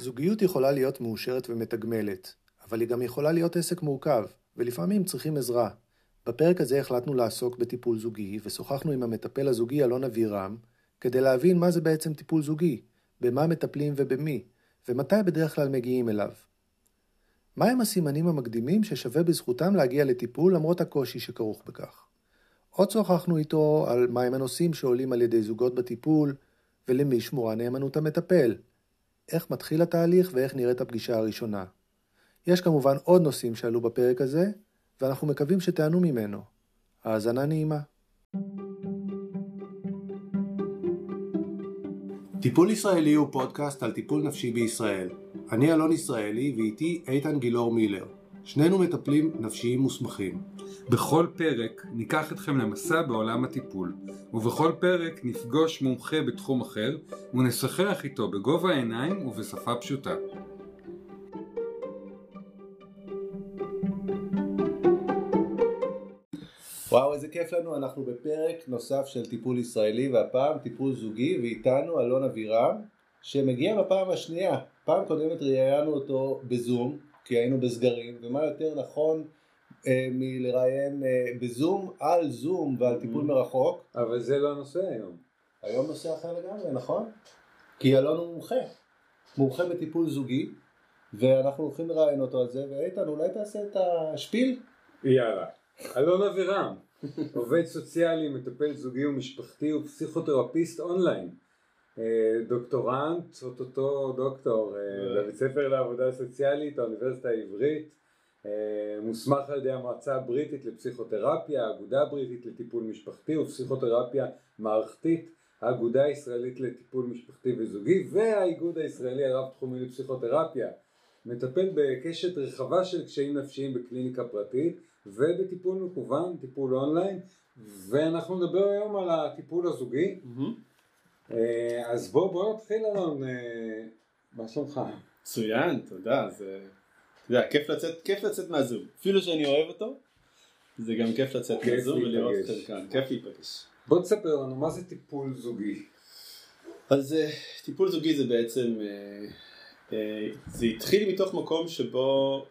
זוגיות יכולה להיות מאושרת ומתגמלת, אבל היא גם יכולה להיות עסק מורכב, ולפעמים צריכים עזרה. בפרק הזה החלטנו לעסוק בטיפול זוגי, ושוחחנו עם המטפל הזוגי אלון אבירם, כדי להבין מה זה בעצם טיפול זוגי, במה מטפלים ובמי, ומתי בדרך כלל מגיעים אליו. מהם הסימנים המקדימים ששווה בזכותם להגיע לטיפול למרות הקושי שכרוך בכך. עוד שוחחנו איתו על מהם הנושאים שעולים על ידי זוגות בטיפול, ולמי שמורה נאמנות המטפל. איך מתחיל התהליך ואיך נראית הפגישה הראשונה. יש כמובן עוד נושאים שעלו בפרק הזה, ואנחנו מקווים שתענו ממנו. האזנה נעימה. טיפול ישראלי הוא פודקאסט על טיפול נפשי בישראל. אני אלון ישראלי ואיתי איתן גילאור מילר. שנינו מטפלים נפשיים מוסמכים. בכל פרק ניקח אתכם למסע בעולם הטיפול, ובכל פרק נפגוש מומחה בתחום אחר ונשוחח איתו בגובה העיניים ובשפה פשוטה. וואו איזה כיף לנו, אנחנו בפרק נוסף של טיפול ישראלי והפעם טיפול זוגי ואיתנו אלון אבירם שמגיע בפעם השנייה. פעם קודמת ראיינו אותו בזום כי היינו בסגרים ומה יותר נכון אה, מלראיין אה, בזום על זום ועל טיפול mm. מרחוק. אבל זה לא הנושא היום. היום נושא אחר לגמרי, נכון? כי אלון הוא מומחה, מומחה בטיפול זוגי ואנחנו הולכים לראיין אותו על זה ואיתן אולי תעשה את השפיל? יאללה. אלון אבירם, עובד סוציאלי, מטפל זוגי ומשפחתי ופסיכותרפיסט אונליין. אה, דוקטורנט, אוטוטו דוקטור, אה, בבית ספר לעבודה סוציאלית, האוניברסיטה העברית. אה, מוסמך על ידי המועצה הבריטית לפסיכותרפיה, האגודה הבריטית לטיפול משפחתי ופסיכותרפיה מערכתית, האגודה הישראלית לטיפול משפחתי וזוגי והאיגוד הישראלי הרב תחומי לפסיכותרפיה. מטפל בקשת רחבה של קשיים נפשיים בקליניקה פרטית ובטיפול מקוון, טיפול אונליין, ואנחנו נדבר היום על הטיפול הזוגי. Mm-hmm. אז בוא, בוא נתחיל אלון, אה, מה שלומך? מצוין, תודה, זה, אתה יודע, כיף לצאת, כיף לצאת מהזום, אפילו שאני אוהב אותו, זה גם כיף לצאת מהזום ולראות אתכם כאן, כיף להיפגש. בוא תספר לנו, מה זה טיפול זוגי? אז טיפול זוגי זה בעצם, זה התחיל מתוך מקום שבו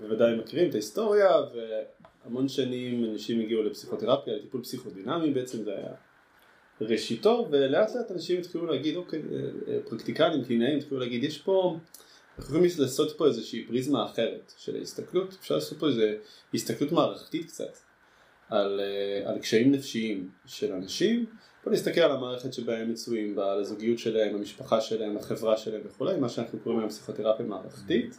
בוודאי מכירים את ההיסטוריה והמון שנים אנשים הגיעו לפסיכותרפיה, לטיפול פסיכודינמי בעצם זה היה ראשיתו ולאט לאט אנשים התחילו להגיד אוקיי פרקטיקלים, קלינאים התחילו להגיד יש פה אנחנו יכולים לעשות פה איזושהי פריזמה אחרת של ההסתכלות, אפשר לעשות פה איזו הסתכלות מערכתית קצת על, על קשיים נפשיים של אנשים, בוא נסתכל על המערכת שבה הם מצויים בה, על הזוגיות שלהם, המשפחה שלהם, החברה שלהם וכולי, מה שאנחנו קוראים היום פסיכותרפיה מערכתית.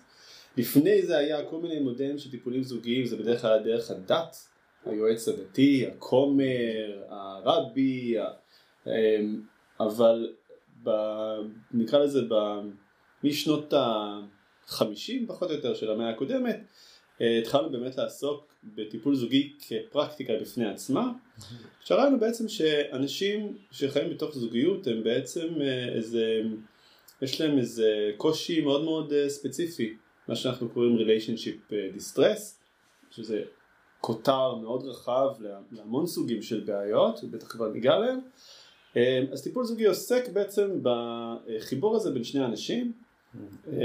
לפני זה היה כל מיני מודלים של טיפולים זוגיים, זה בדרך כלל דרך הדת, היועץ הדתי, הכומר, הרבי, אבל ב, נקרא לזה ב, משנות החמישים פחות או יותר של המאה הקודמת, אה, התחלנו באמת לעסוק בטיפול זוגי כפרקטיקה בפני עצמה. שראינו בעצם שאנשים שחיים בתוך זוגיות הם בעצם אה, איזה, יש להם איזה קושי מאוד מאוד אה, ספציפי מה שאנחנו קוראים Relationship Distress, שזה כותר מאוד רחב להמון סוגים של בעיות, ובטח כבר ניגע להם. אה, אז טיפול זוגי עוסק בעצם בחיבור הזה בין שני אנשים, אה,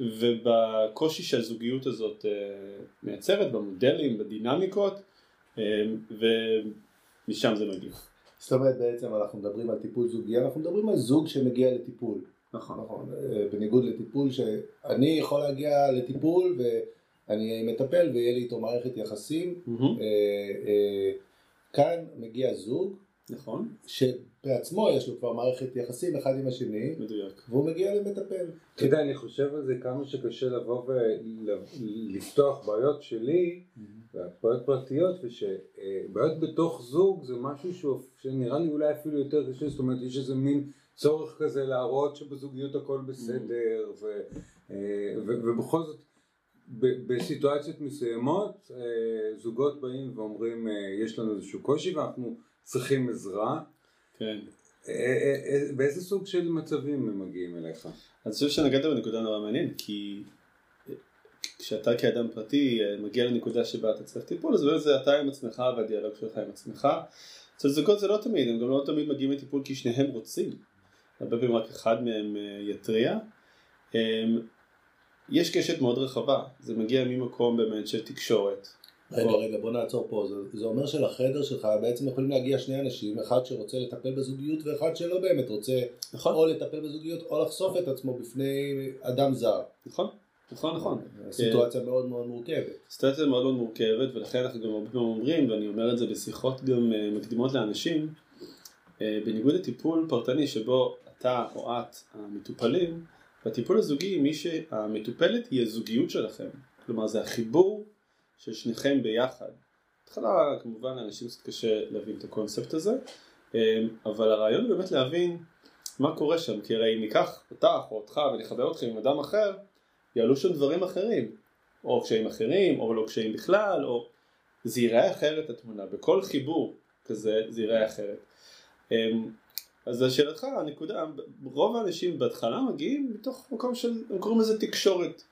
ובקושי שהזוגיות הזאת מייצרת, במודלים, בדינמיקות, ומשם זה מגיע. זאת אומרת בעצם אנחנו מדברים על טיפול זוגי, אנחנו מדברים על זוג שמגיע לטיפול. נכון. נכון. אה, בניגוד לטיפול שאני יכול להגיע לטיפול ואני מטפל ויהיה לי איתו מערכת יחסים. Mm-hmm. כאן מגיע זוג. נכון. שבעצמו יש לו כבר מערכת יחסים אחד עם השני. מדויק. והוא מגיע למטפל. אתה יודע, אני חושב על זה כמה שקשה לבוא ולפתוח בעיות שלי, mm-hmm. בעיות פרטיות, ושבעיות בתוך זוג זה משהו שנראה לי אולי אפילו יותר קשה, זאת אומרת יש איזה מין צורך כזה להראות שבזוגיות הכל בסדר, ו, אה, ו, ובכל זאת בסיטואציות מסוימות אה, זוגות באים ואומרים אה, יש לנו איזשהו קושי ואנחנו צריכים עזרה. כן. באיזה סוג של מצבים הם מגיעים אליך? אני חושב שנגעת בנקודה נורא מעניינת כי כשאתה כאדם פרטי מגיע לנקודה שבה אתה צריך טיפול אז באמת זה אתה עם עצמך והדיאלוג שלך עם עצמך. אצל זוגות זה לא תמיד, הם גם לא תמיד מגיעים לטיפול כי שניהם רוצים. הרבה פעמים רק אחד מהם אה, יתריע. אמ, יש קשת מאוד רחבה, זה מגיע ממקום באמת של תקשורת. רגע, רגע, בוא נעצור פה. זה, זה אומר שלחדר שלך בעצם יכולים להגיע שני אנשים, אחד שרוצה לטפל בזוגיות ואחד שלא באמת רוצה נכון, או לטפל בזוגיות או לחשוף את עצמו בפני אדם זר. נכון, נכון, נכון. סיטואציה מאוד מאוד מורכבת. סיטואציה מאוד מאוד מורכבת ולכן אנחנו גם הרבה פעמים אומרים ואני אומר את זה בשיחות גם אה, מקדימות לאנשים אה, בניגוד לטיפול פרטני שבו אתה או את המטופלים בטיפול הזוגי מי שהמטופלת היא הזוגיות שלכם כלומר זה החיבור של שניכם ביחד. בהתחלה כמובן לאנשים קצת קשה להבין את הקונספט הזה אה, אבל הרעיון באמת להבין מה קורה שם כי הרי אם ניקח אותך או אותך ונחבר אתכם עם אדם אחר יעלו שם דברים אחרים, או קשיים אחרים, או לא קשיים בכלל, או זה ייראה אחרת התמונה, בכל חיבור כזה זה ייראה אחרת. אמ, אז לשאלתך, הנקודה, רוב האנשים בהתחלה מגיעים מתוך מקום של, הם קוראים לזה תקשורת.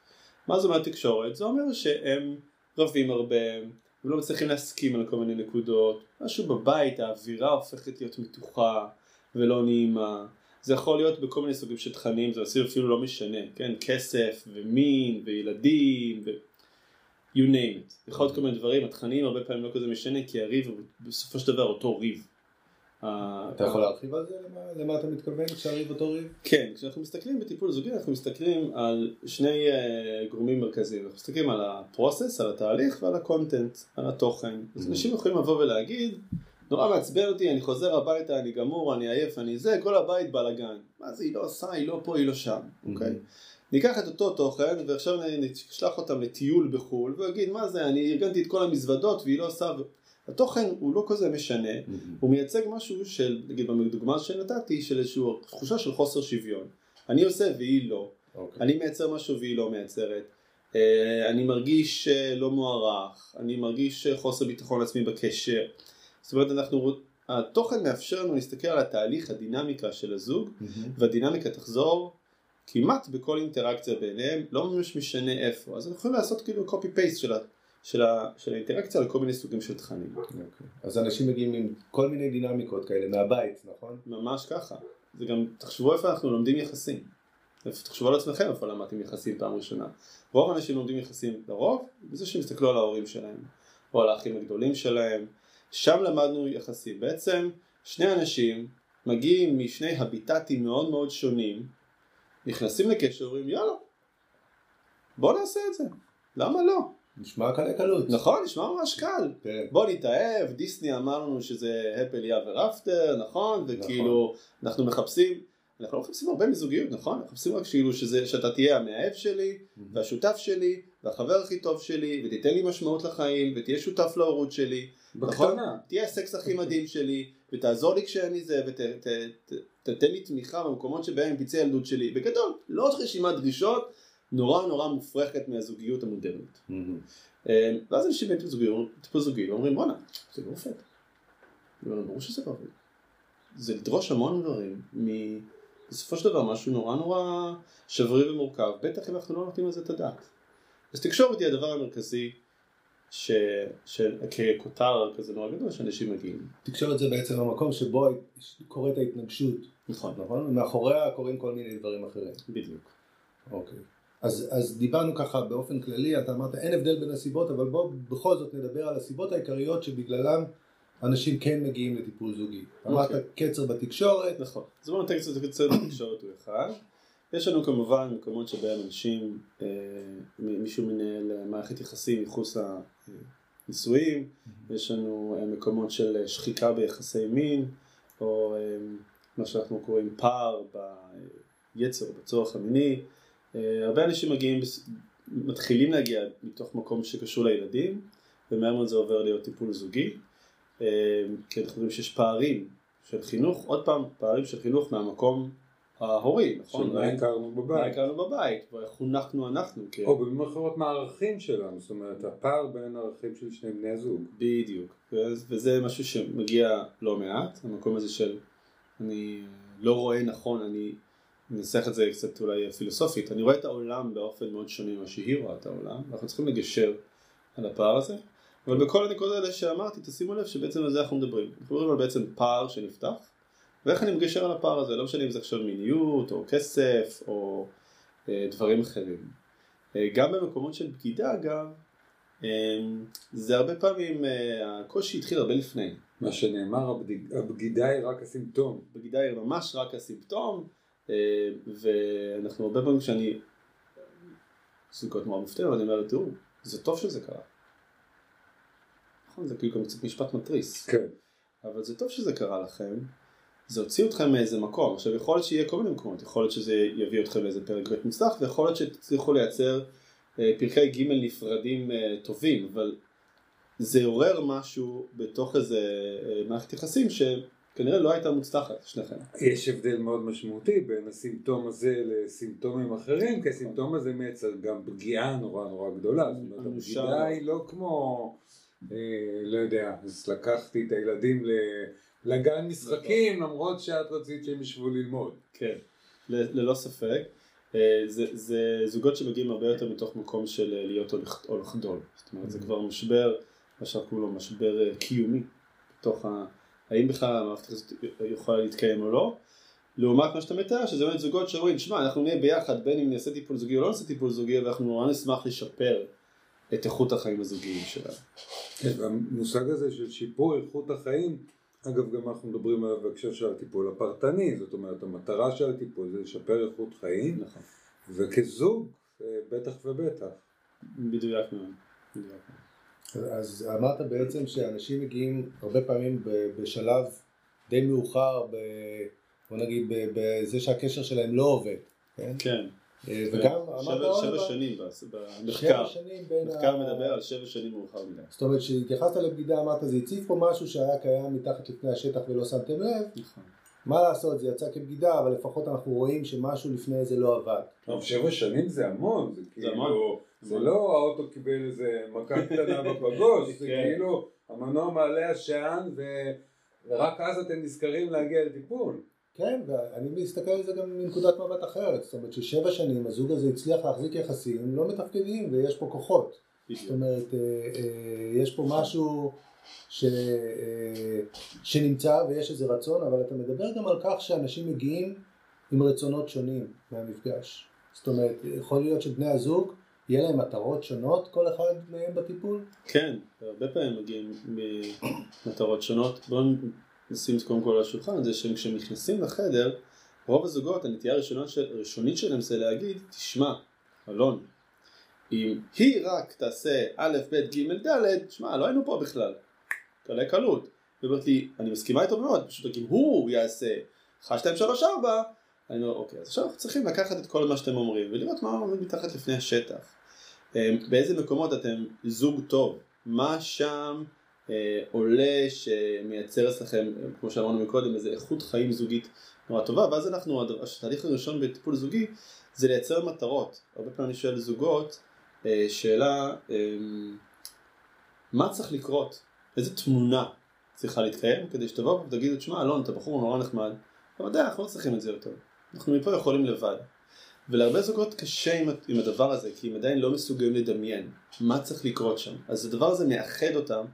מה זה אומר תקשורת? זה אומר שהם רבים הרבה, הם לא מצליחים להסכים על כל מיני נקודות, משהו בבית, האווירה הופכת להיות מתוחה ולא נעימה. זה יכול להיות בכל מיני סוגים של תכנים, זה אפילו לא משנה, כן? כסף ומין וילדים ו... you name it. יכול להיות כל מיני דברים, התכנים הרבה פעמים לא כזה משנה כי הריב הוא בסופו של דבר אותו ריב. אתה יכול להרחיב על זה? למה, אתה מתכוון כשהריב אותו ריב? כן, כשאנחנו מסתכלים בטיפול זוגי אנחנו מסתכלים על שני uh, גורמים מרכזיים, אנחנו מסתכלים על הפרוסס, על התהליך ועל הקונטנט, על התוכן. אז אנשים יכולים לבוא ולהגיד נורא מעצבן אותי, אני חוזר הביתה, אני גמור, אני עייף, אני זה, כל הבית בלאגן. מה זה, היא לא עושה, היא לא פה, היא לא שם, אוקיי? ניקח את אותו תוכן ועכשיו נשלח אותם לטיול בחו"ל ויגיד מה זה אני ארגנתי את כל המזוודות והיא לא עושה התוכן הוא לא כזה משנה הוא מייצג משהו של נגיד בדוגמה שנתתי של איזושהי תחושה של חוסר שוויון אני עושה והיא לא okay. אוקיי. אני מייצר משהו והיא לא מייצרת אה, אני מרגיש אה, לא מוערך אני מרגיש אה, חוסר ביטחון עצמי בקשר זאת אומרת אנחנו, התוכן מאפשר לנו להסתכל על התהליך, הדינמיקה של הזוג, mm-hmm. והדינמיקה תחזור כמעט בכל אינטראקציה ביניהם, לא ממש משנה איפה, אז אנחנו יכולים לעשות כאילו copy paste של, ה, של, ה, של האינטראקציה לכל מיני סוגים של תכנים. Okay. אוקיי. אז אנשים מגיעים עם כל מיני דינמיקות כאלה מהבית, נכון? ממש ככה, זה גם, תחשבו איפה אנחנו לומדים יחסים. תחשבו על עצמכם איפה למדתם יחסים פעם ראשונה. רוב האנשים לומדים יחסים לרוב, בזה שהם יסתכלו על ההורים שלהם, או על האחים הגדולים שלהם, שם למדנו יחסים. בעצם שני אנשים מגיעים משני הביטטים מאוד מאוד שונים, נכנסים לקשר ואומרים יאללה, בוא נעשה את זה, למה לא? נשמע קל לקלות. נכון, נשמע ממש קל. כן. בוא נתאהב, דיסני אמר לנו שזה הפל יאבר אפטר, נכון? וכאילו, נכון. אנחנו מחפשים, אנחנו לא מחפשים הרבה מזוגיות, נכון? אנחנו מחפשים רק כאילו שזה, שאתה תהיה המאהב שלי, והשותף שלי, והחבר הכי טוב שלי, ותיתן לי משמעות לחיים, ותהיה שותף להורות שלי. נכון? תהיה הסקס הכי מדהים שלי, ותעזור לי כשאני זה, ותתן לי תמיכה במקומות שבהם פצעי ילדות שלי. בגדול, לא עוד רשימת דרישות נורא נורא מופרכת מהזוגיות המודרנית. אה, ואז אנשים בטיפול זוגי ואומרים בואנה, זה לא עובד. ברור שזה לא עובד. זה לדרוש המון דברים, בסופו של דבר משהו נורא נורא שברי ומורכב, בטח אם אנחנו לא נותנים על זה את הדעת. אז תקשורת היא הדבר המרכזי ש... של... ככותר כזה נורא גדול שאנשים מגיעים. תקשורת זה בעצם המקום שבו קורית ההתנגשות. נכון. נכון? ומאחוריה קורים כל מיני דברים אחרים. בדיוק. אוקיי. אז, אז דיברנו ככה באופן כללי, אתה אמרת אין הבדל בין הסיבות, אבל בוא בכל זאת נדבר על הסיבות העיקריות שבגללם אנשים כן מגיעים לטיפול זוגי. אמרת אוקיי. קצר בתקשורת. נכון. אז בואו נתן קצת קצר בתקשורת הוא אחד. יש לנו כמובן מקומות שבהם אנשים, אה, מישהו מנהל מערכת יחסים מחוץ לנישואים, mm-hmm. יש לנו אה, מקומות של שחיקה ביחסי מין, או אה, מה שאנחנו קוראים פער ביצר, בצורך המיני. הרבה אנשים מגיעים, מתחילים להגיע מתוך מקום שקשור לילדים, ומהר מאוד זה עובר להיות טיפול זוגי, כי אנחנו רואים שיש פערים של חינוך, עוד פעם, פערים של חינוך מהמקום ההורי, נכון? שמה הכרנו בבית. מה הכרנו בבית, ואיך חונכנו אנחנו. כן. או במילים אחרות מהערכים שלנו, זאת אומרת הפער בין הערכים של שני בני הזוג. בדיוק, וזה משהו שמגיע לא מעט, המקום הזה של אני לא רואה נכון, אני אנסח את זה קצת אולי פילוסופית, אני רואה את העולם באופן מאוד שונה ממה שהיא רואה את העולם, ואנחנו צריכים לגשר על הפער הזה, אבל בכל הנקודות האלה שאמרתי, תשימו לב שבעצם על זה אנחנו מדברים. אנחנו מדברים על בעצם פער שנפתח ואיך אני מגשר על הפער הזה, לא משנה אם זה עכשיו מיניות, או כסף, או אה, דברים אחרים. אה, גם במקומות של בגידה אגב, אה, זה הרבה פעמים, אה, הקושי התחיל הרבה לפני. מה שנאמר, הבגידה היא רק הסימפטום. בגידה היא ממש רק הסימפטום, ואנחנו הרבה פעמים כשאני, זוגות מאוד מופתעים, אבל אני אומר, תראו, זה טוב שזה קרה. נכון, זה כאילו גם קצת משפט מתריס. כן. אבל זה טוב שזה קרה לכם, זה הוציא אתכם מאיזה מקום. עכשיו יכול להיות שיהיה כל מיני מקומות, יכול להיות שזה יביא אתכם לאיזה פרק ב' מוצלח, ויכול להיות שתצליחו לייצר אה, פרקי ג' נפרדים אה, טובים, אבל זה עורר משהו בתוך איזה אה, מערכת יחסים שכנראה לא הייתה מוצלחת לשניכם. יש הבדל מאוד משמעותי בין הסימפטום הזה לסימפטומים אחרים, כי הסימפטום הזה מייצר גם פגיעה נורא נורא גדולה. זאת אומרת. הבגידה היא לא כמו, אה, לא יודע, אז לקחתי את הילדים ל- לגן משחקים למרות שאת רצית שהם ישבו ללמוד. כן, ל- ללא ספק. אה, זה, זה זוגות שמגיעים הרבה יותר מתוך מקום של אה, להיות או לח- או לחדול. זאת אומרת, זה כבר משבר, מה שאנחנו קוראים לו משבר אה, קיומי, בתוך ה... האם בכלל המערכת הזאת יכולה להתקיים או לא. לעומת מה שאתה מתאר, שזה באמת זוגות שאומרים, שמע, אנחנו נהיה ביחד, בין אם נעשה טיפול זוגי או לא נעשה טיפול זוגי, ואנחנו נורא נשמח לשפר את איכות החיים הזוגיים שלנו. כן, והמושג הזה של שיפור איכות החיים, אגב גם אנחנו מדברים עליו בהקשר של הטיפול הפרטני, זאת אומרת המטרה של הטיפול זה לשפר איכות חיים, נכון. וכזוג אה, בטח ובטח. מדויק מאוד. אז אמרת בעצם שאנשים מגיעים הרבה פעמים בשלב די מאוחר, ב- בוא נגיד בזה שהקשר שלהם לא עובד, כן? כן. אה, וגם אמרת שבע, עוד שבע שנים במחקר. שבע שנים בין מחקר ה- מדבר על שבע שנים מאוחר מדי. זאת אומרת שהתייחסת לבגידה אמרת זה הציף פה משהו שהיה קיים מתחת לפני השטח ולא שמתם לב, נכון. מה לעשות זה יצא כבגידה אבל לפחות אנחנו רואים שמשהו לפני זה לא עבד. טוב, שבע שנים זה המון, זה כאילו. זה לא האוטו קיבל איזה מכה קטנה בפגוש, זה כן. כאילו המנוע מעלה עשן ורק אז אתם נזכרים להגיע לטיפול. כן, ואני מסתכל על זה גם מנקודת מבט אחרת, זאת אומרת ששבע שנים הזוג הזה הצליח להחזיק יחסים לא מתפקדים ויש פה כוחות. זאת אומרת, אה, אה, יש פה משהו ש, אה, שנמצא ויש איזה רצון, אבל אתה מדבר גם על כך שאנשים מגיעים עם רצונות שונים מהמפגש. זאת אומרת, יכול להיות שבני הזוג, יהיה להם מטרות שונות, כל אחד מהם בטיפול? כן, הרבה פעמים מגיעים ממטרות שונות. בואו נשים קודם כל על השולחן זה שהם כשהם נכנסים לחדר, רוב הזוגות, הנטייה הראשונה של, הראשונית שלהם זה להגיד, תשמע, אלון, אם היא רק תעשה א', ב', ג', ד', שמע, לא היינו פה בכלל. קלי קלות. היא אומרת לי, אני מסכימה איתו מאוד, פשוט רק אם הוא יעשה 1, 2, 3, 4, אני אומר, אוקיי, אז עכשיו אנחנו צריכים לקחת את כל מה שאתם אומרים ולראות מה עומד מתחת לפני השטח. אה, באיזה מקומות אתם זוג טוב, מה שם אה, עולה שמייצר אצלכם, כמו שאמרנו מקודם, איזה איכות חיים זוגית נורא טובה, ואז אנחנו, התהליך הראשון בטיפול זוגי זה לייצר מטרות. הרבה פעמים אני שואל זוגות אה, שאלה, אה, מה צריך לקרות? איזה תמונה צריכה להתקיים כדי שתבואו ותגידו, תשמע אלון, אתה בחור נורא נחמד, אבל די, אנחנו לא צריכים את זה יותר. אנחנו מפה יכולים לבד. ולהרבה זוגות קשה עם, עם הדבר הזה, כי הם עדיין לא מסוגלים לדמיין מה צריך לקרות שם. אז הדבר הזה מאחד אותם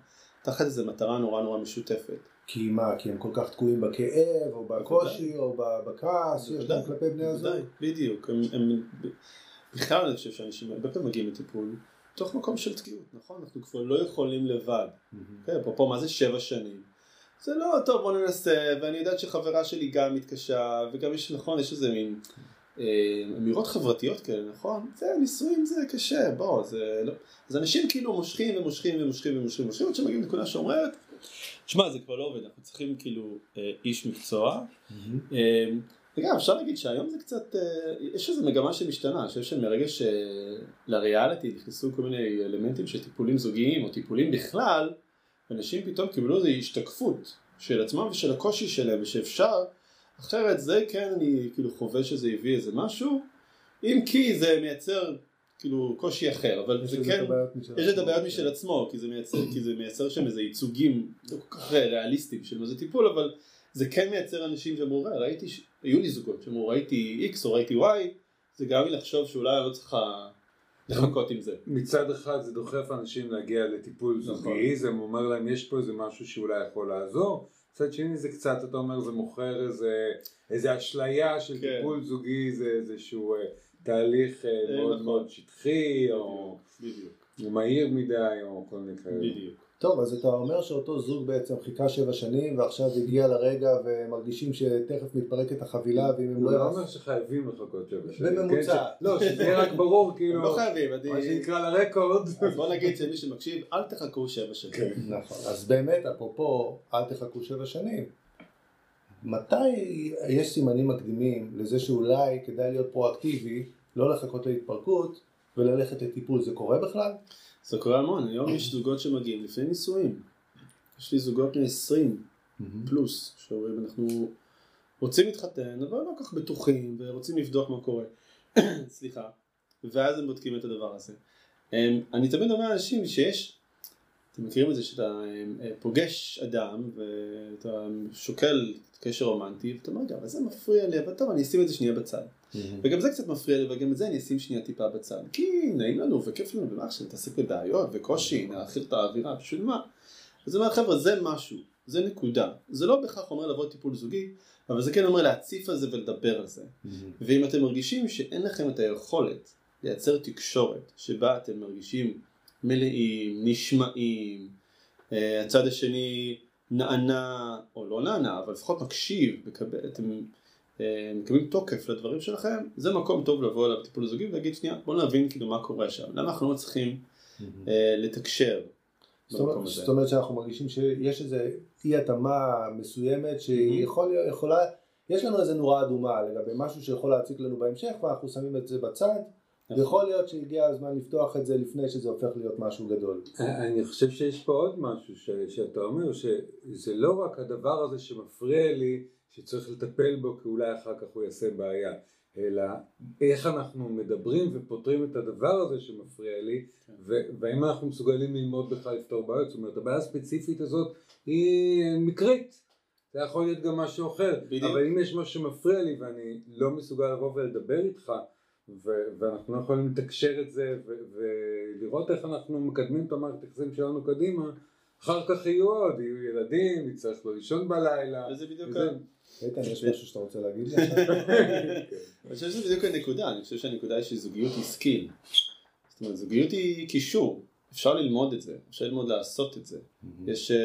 תחת איזו מטרה נורא נורא משותפת. כי מה, כי הם כל כך תקועים בכאב, או בקושי, או בכעס שיש להם כלפי בני הזוג? בדיוק. הם, הם, בכלל אני חושב שאנשים הרבה פעמים מגיעים לטיפול תוך מקום של תקיעות, נכון? אנחנו כבר לא יכולים לבד. כן, אפרופו מה זה שבע שנים? זה לא, טוב בוא ננסה, ואני יודעת שחברה שלי גם מתקשה, וגם יש, נכון, יש איזה מין אה, אמירות חברתיות כאלה, נכון? זה, נישואים זה קשה, בוא, זה לא... אז אנשים כאילו מושכים ומושכים ומושכים ומושכים ומושכים, עד שמגיעים לנקודה שאומרת, שמע, זה כבר לא עובד, אנחנו צריכים כאילו אה, איש מקצוע. אה, וגם אפשר להגיד שהיום זה קצת, אה, יש איזו מגמה שמשתנה, אני חושב שמרגע שלריאליטי נכנסו כל מיני אלמנטים של טיפולים זוגיים או טיפולים בכלל, אנשים פתאום קיבלו איזו השתקפות של עצמם ושל הקושי שלהם ושאפשר, אחרת זה כן אני כאילו חווה שזה הביא איזה משהו, אם כי זה מייצר כאילו קושי אחר, אבל זה כן, את הבעיות משל יש את הבעיות כן. משל עצמו, כי זה מייצר, כי זה מייצר שם איזה ייצוגים לא כל כך ריאליסטיים של מה זה טיפול, אבל זה כן מייצר אנשים שאמרו, "אה, ראיתי, היו לי זוגות שאמרו ראיתי X או ראיתי Y, זה לי לחשוב שאולי אני לא צריכה לחכות עם זה. מצד אחד זה דוחף אנשים להגיע לטיפול נכון. זוגי, זה אומר להם יש פה איזה משהו שאולי יכול לעזור, מצד שני זה קצת, אתה אומר, זה מוכר איזה, איזה אשליה של כן. טיפול זוגי, זה איזשהו אה, תהליך אה, אה, מאוד נכון. מאוד שטחי, או בדיוק, או מהיר מדי, או כל מיני כאלה. בדיוק. טוב, אז אתה אומר שאותו זוג בעצם חיכה שבע שנים ועכשיו הגיע לרגע ומרגישים שתכף מתפרקת החבילה ואם הם הוא לא לא. אומר שחייבים לחכות שבע שנים. בממוצע. כן, ש- לא, שזה יהיה רק ברור, כאילו, לא חייבים, מה אני... שנקרא לרקורד. אז בוא נגיד שמי שמקשיב, אל תחכו שבע שנים. נכון. אז באמת, אפרופו, אל תחכו שבע שנים. מתי יש סימנים מקדימים לזה שאולי כדאי להיות פרואקטיבי, לא לחכות להתפרקות וללכת לטיפול? זה קורה בכלל? זה קורה המון, היום יש זוגות שמגיעים לפני נישואים. יש לי זוגות בני 20 פלוס, שאומרים אנחנו רוצים להתחתן, אבל לא כל כך בטוחים, ורוצים לבדוק מה קורה. סליחה. ואז הם בודקים את הדבר הזה. אמ, אני תמיד אומר לאנשים שיש, אתם מכירים את זה שאתה אמ, אה, פוגש אדם, ואתה שוקל קשר רומנטי, ואתה אומר, אבל זה מפריע לי, אבל טוב, אני אשים את זה שנייה בצד. וגם זה קצת מפריע לי, וגם את זה אני אשים שנייה טיפה בצד. כי נעים לנו וכיף לנו, ומה עכשיו נתעסק בבעיות וקושי, נאכיל את האווירה, בשביל מה? אז אני אומר, חבר'ה, זה משהו, זה נקודה. זה לא בהכרח אומר לבוא טיפול זוגי, אבל זה כן אומר להציף על זה ולדבר על זה. ואם אתם מרגישים שאין לכם את היכולת לייצר תקשורת שבה אתם מרגישים מלאים, נשמעים, אה, הצד השני נענה, או לא נענה, אבל לפחות מקשיב, מקבל, אתם אה, מקבלים תוקף לדברים שלכם, זה מקום טוב לבוא אליו טיפול זוגי ולהגיד שנייה, בואו נבין כאילו מה קורה שם, למה אנחנו לא מצליחים אה, לתקשר זאת אומרת, שאנחנו מרגישים שיש איזו אי התאמה מסוימת שהיא יכול, יכולה, יש לנו איזו נורה אדומה לגבי משהו שיכול להציק לנו בהמשך ואנחנו שמים את זה בצד נכון. ויכול להיות שהגיע הזמן לפתוח את זה לפני שזה הופך להיות משהו גדול. אני חושב שיש פה עוד משהו ש, שאתה אומר, שזה לא רק הדבר הזה שמפריע לי, שצריך לטפל בו כי אולי אחר כך הוא יעשה בעיה, אלא איך אנחנו מדברים ופותרים את הדבר הזה שמפריע לי, כן. ו- והאם אנחנו מסוגלים ללמוד בכלל לפתור בעיות, זאת אומרת הבעיה הספציפית הזאת היא מקרית, זה יכול להיות גם משהו אחר, בדיוק. אבל אם יש משהו שמפריע לי ואני לא מסוגל לבוא ולדבר איתך, ו- ואנחנו לא יכולים לתקשר את זה ו- ולראות איך אנחנו מקדמים את המערכת היחסים שלנו קדימה, אחר כך יהיו עוד, יהיו ילדים, נצטרך לא לישון בלילה. וזה בדיוק וזה- איתן, יש משהו שאתה רוצה להגיד עכשיו? אני חושב שזה בדיוק הנקודה, אני חושב שהנקודה היא שזוגיות היא skill. זאת אומרת, זוגיות היא כישור, אפשר ללמוד את זה, אפשר ללמוד לעשות את זה. יש אה,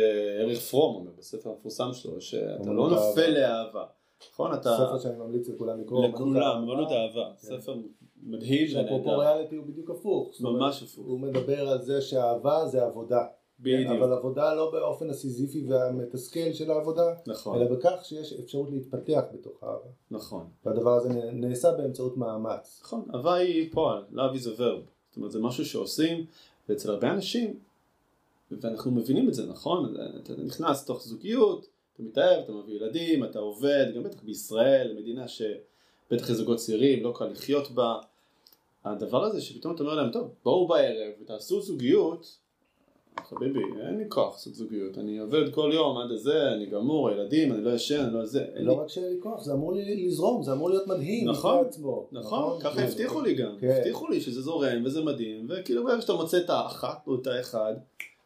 אריך פרום אומר בספר המפורסם שלו, שאתה לא. נופל לאהבה. נכון, אתה... ספר שאני ממליץ לכולם לקרוא. לכולם, אמנות האהבה. כן. ספר מדהים שאפרופו ריאליטי הוא בדיוק הפוך. ממש הפוך. הוא מדבר על זה שאהבה זה עבודה. בדיוק. אבל עבודה לא באופן הסיזיפי והמתסכל של העבודה, נכון, אלא בכך שיש אפשרות להתפתח בתוך האהבה. נכון. והדבר הזה נעשה באמצעות מאמץ. נכון, אהבה היא פועל, love is a verb. זאת אומרת, זה משהו שעושים, ואצל הרבה אנשים, ואנחנו מבינים את זה, נכון? אתה נכנס לתוך זוגיות, אתה מתאהב, אתה מביא ילדים, אתה עובד, גם בטח בישראל, מדינה שבטח לזוגות צעירים, לא קל לחיות בה. הדבר הזה שפתאום אתה אומר להם, טוב, בואו בערב ותעשו זוגיות, חביבי, אין לי כוח לעשות זוגיות, אני עובד כל יום עד הזה, אני גמור, הילדים, אני לא ישן, אני לא זה, אין לי לא רק שיהיה לי כוח, זה אמור לי לזרום, זה אמור להיות מדהים נכון, עצמו. נכון, ככה כן. הבטיחו לי גם, כן. הבטיחו לי שזה זורם וזה מדהים, וכאילו ברגע שאתה מוצא את האחת או את האחד,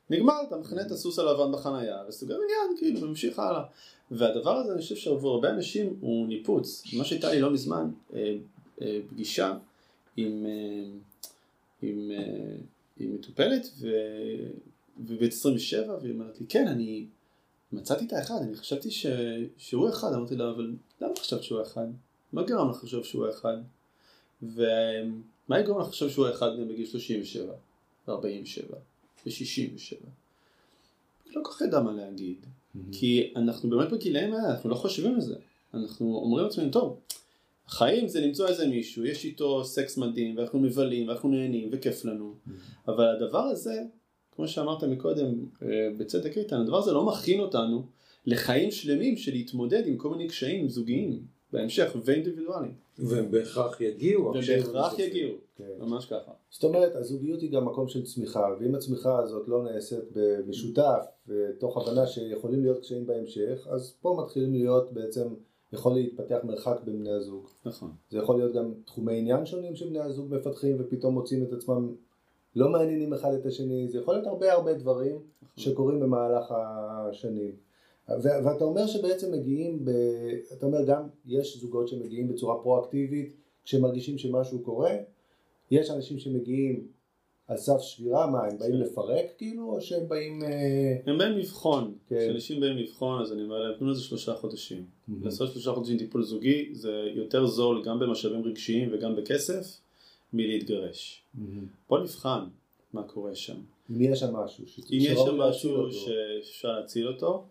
נגמר, אתה מכנה את הסוס הלבן בחנייה, וסוגר עניין, כאילו, וממשיך הלאה. והדבר הזה, אני חושב שעבור הרבה אנשים הוא ניפוץ. מה שהייתה לי לא מזמן, אה, אה, פגישה עם, אה, עם, אה, עם מטופלת, ו... ובת 27, והיא אומרת לי, כן, אני מצאתי את האחד, אני חשבתי ש... שהוא אחד, אמרתי לה, אבל למה חשבת שהוא אחד? מה גרם לך לחשוב שהוא אחד? ומה יגרום לך לחשוב שהוא אחד גם בגיל 37, ו-47, ו-67? לא כל כך ידע מה להגיד, כי אנחנו באמת בגילאים האלה, אנחנו לא חושבים על זה. אנחנו אומרים לעצמנו, טוב, החיים זה למצוא איזה מישהו, יש איתו סקס מדהים, ואנחנו מבלים, ואנחנו נהנים, וכיף לנו. אבל הדבר הזה, כמו שאמרת מקודם, אה, בצדק איתן, הדבר הזה לא מכין אותנו לחיים שלמים של להתמודד עם כל מיני קשיים זוגיים בהמשך ואינדיבידואליים. והם בהכרח יגיעו. ובהכרח בסופו. יגיעו, כן. ממש ככה. זאת אומרת, הזוגיות היא גם מקום של צמיחה, ואם הצמיחה הזאת לא נעשית במשותף, ותוך הבנה שיכולים להיות קשיים בהמשך, אז פה מתחילים להיות בעצם, יכול להתפתח מרחק בין בני הזוג. נכון. זה יכול להיות גם תחומי עניין שונים שבני הזוג מפתחים ופתאום מוצאים את עצמם לא מעניינים אחד את השני, זה יכול להיות הרבה הרבה דברים שקורים במהלך השנים. ו- ואתה אומר שבעצם מגיעים, ב... אתה אומר גם יש זוגות שמגיעים בצורה פרואקטיבית כשמרגישים שמשהו קורה, יש אנשים שמגיעים על סף שבירה, מה הם באים כן. לפרק כאילו, או שהם באים... אה, הם באים לבחון, כן. כשאנשים באים לבחון אז אני אומר להם תנו לזה שלושה חודשים. לעשות שלושה חודשים טיפול זוגי זה יותר זול גם במשאבים רגשיים וגם בכסף מלהתגרש. בוא נבחן מה קורה שם. אם יש שם משהו, ש- אם יש שם משהו אותו. שאפשר להציל אותו,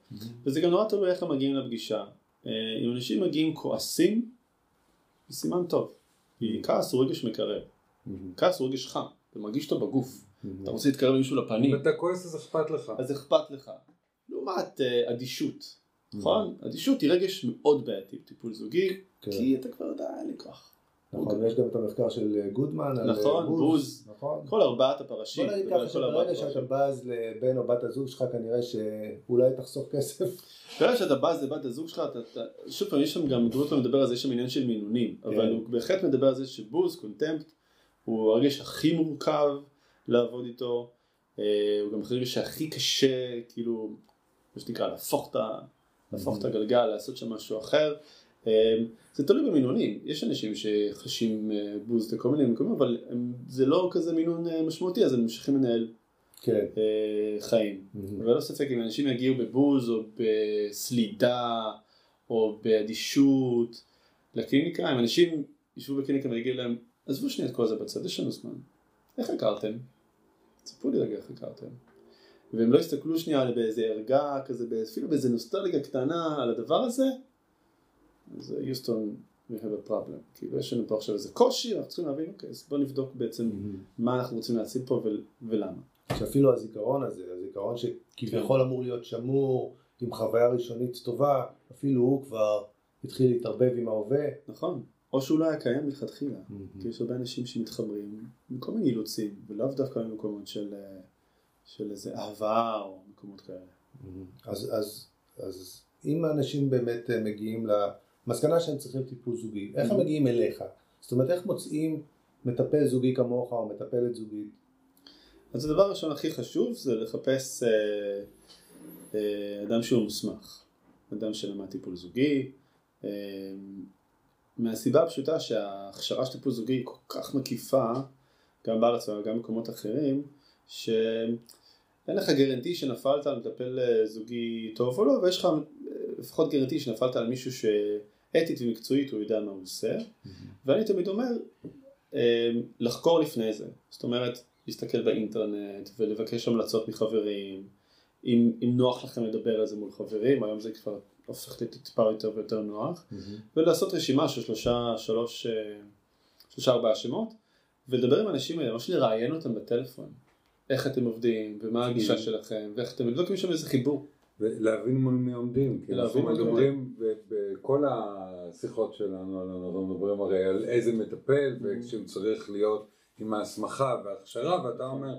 וזה גם נורא תלוי איך הם מגיעים לפגישה. אה, אם אנשים מגיעים כועסים, זה סימן טוב. כי כעס הוא רגש מקרב. מהמם. כעס הוא רגש חם, אתה מרגיש אותו בגוף. אתה רוצה להתקרב למישהו לפנים, אם אתה כועס אז אכפת לך. אז אכפת לך. לעומת אה, אדישות, נכון? אדישות היא רגש מאוד בעייתי בטיפול זוגי, כן. כי אתה כבר יודע, אין לי כוח. נכון, ויש גם את המחקר של אה, גודמן, על אה, נכון, בוז. נכון. כל ארבעת הפרשים, בוא נגיד ככה שברגע שאתה. בז לבן או בת הזוג שלך כנראה שאולי תחסוך כסף. ברגע שאתה בז לבת הזוג שלך, שוב פעם, יש שם גם, גרוטמן לא מדבר על זה, יש שם עניין של מינונים, כן. אבל הוא בהחלט מדבר על זה שבוז, קונטמפט, הוא הרגש הכי מורכב לעבוד איתו, אה, הוא גם הרגש שהכי קשה, כאילו, מה שנקרא, להפוך את, להפוך את הגלגל, לעשות שם משהו אחר. אה, זה תלוי במינונים, יש אנשים שחשים אה, בוז לכל מיני מקומות, אבל זה לא כזה מינון אה, משמעותי, אז הם ממשיכים לנהל כן. אה, חיים. מהמם. אבל לא ספק אם אנשים יגיעו בבוז או בסלידה או באדישות לקליניקה, אם אנשים ישבו בקליניקה ויגידו להם, עזבו שנייה את כל זה בצד, יש לנו זמן. איך הכרתם? ספרו לי רגע איך הכרתם. והם לא יסתכלו שנייה באיזה ערגה כזה, אפילו באיזה נוסטלגיה קטנה על הדבר הזה, אז יוסטון, we have a problem. כאילו יש לנו פה עכשיו איזה קושי, אנחנו צריכים להבין, אוקיי, אז בוא נבדוק בעצם מהמם. מה אנחנו רוצים להציל פה ול- ולמה. שאפילו הזיכרון הזה, הזיכרון שכביכול אמור להיות שמור עם חוויה ראשונית טובה, אפילו הוא כבר התחיל להתערבב עם ההווה. נכון. או שהוא לא היה קיים מלכתחילה. כי יש הרבה אנשים שמתחברים מכל מיני אילוצים, ולאו דווקא ממקומות של, אה, של איזה אהבה או מקומות כאלה. אז, אז, אז אם האנשים באמת אה, מגיעים למסקנה שהם צריכים טיפול זוגי, איך הם מגיעים אליך? זאת אומרת, איך מוצאים מטפל זוגי כמוך או מטפלת זוגית? אז הדבר הראשון הכי חשוב זה לחפש אה, אה, אדם שהוא מוסמך, אדם שלמד טיפול זוגי, אה, מהסיבה הפשוטה שההכשרה של טיפול זוגי היא כל כך מקיפה, גם בארץ וגם במקומות אחרים, שאין לך גרנטי שנפלת על מטפל אה, זוגי טוב או לא, ויש לך אה, לפחות גרנטי שנפלת על מישהו שאתית ומקצועית הוא יודע מה הוא עושה, ואני תמיד אומר, אה, לחקור לפני זה, זאת אומרת, להסתכל באינטרנט ולבקש המלצות מחברים, אם, אם נוח לכם לדבר על זה מול חברים, היום זה כבר הופך להיות טיפה יותר ויותר נוח, ולעשות רשימה של שלושה, שלוש, אה, שלושה ארבעה שמות, ולדבר עם האנשים האלה, ממש לראיין אותם בטלפון, איך אתם עובדים, ומה הגישה שלכם, ואיך אתם, לבדוק אם יש שם איזה חיבור. ולהבין מול מי עומדים, כי אנחנו מדברים בכל השיחות שלנו, אנחנו מדברים הרי על איזה מטפל, וכשהוא צריך להיות עם ההסמכה וההכשרה, ואתה אומר,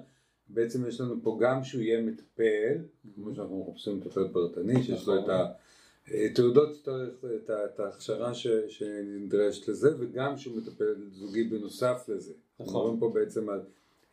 בעצם יש לנו פה גם שהוא יהיה מטפל, כמו שאנחנו מחפשים מטפל פרטני, שיש לו את התעודות, את ההכשרה שנדרשת לזה, וגם שהוא מטפל זוגי בנוסף לזה. נכון. אנחנו מדברים פה בעצם על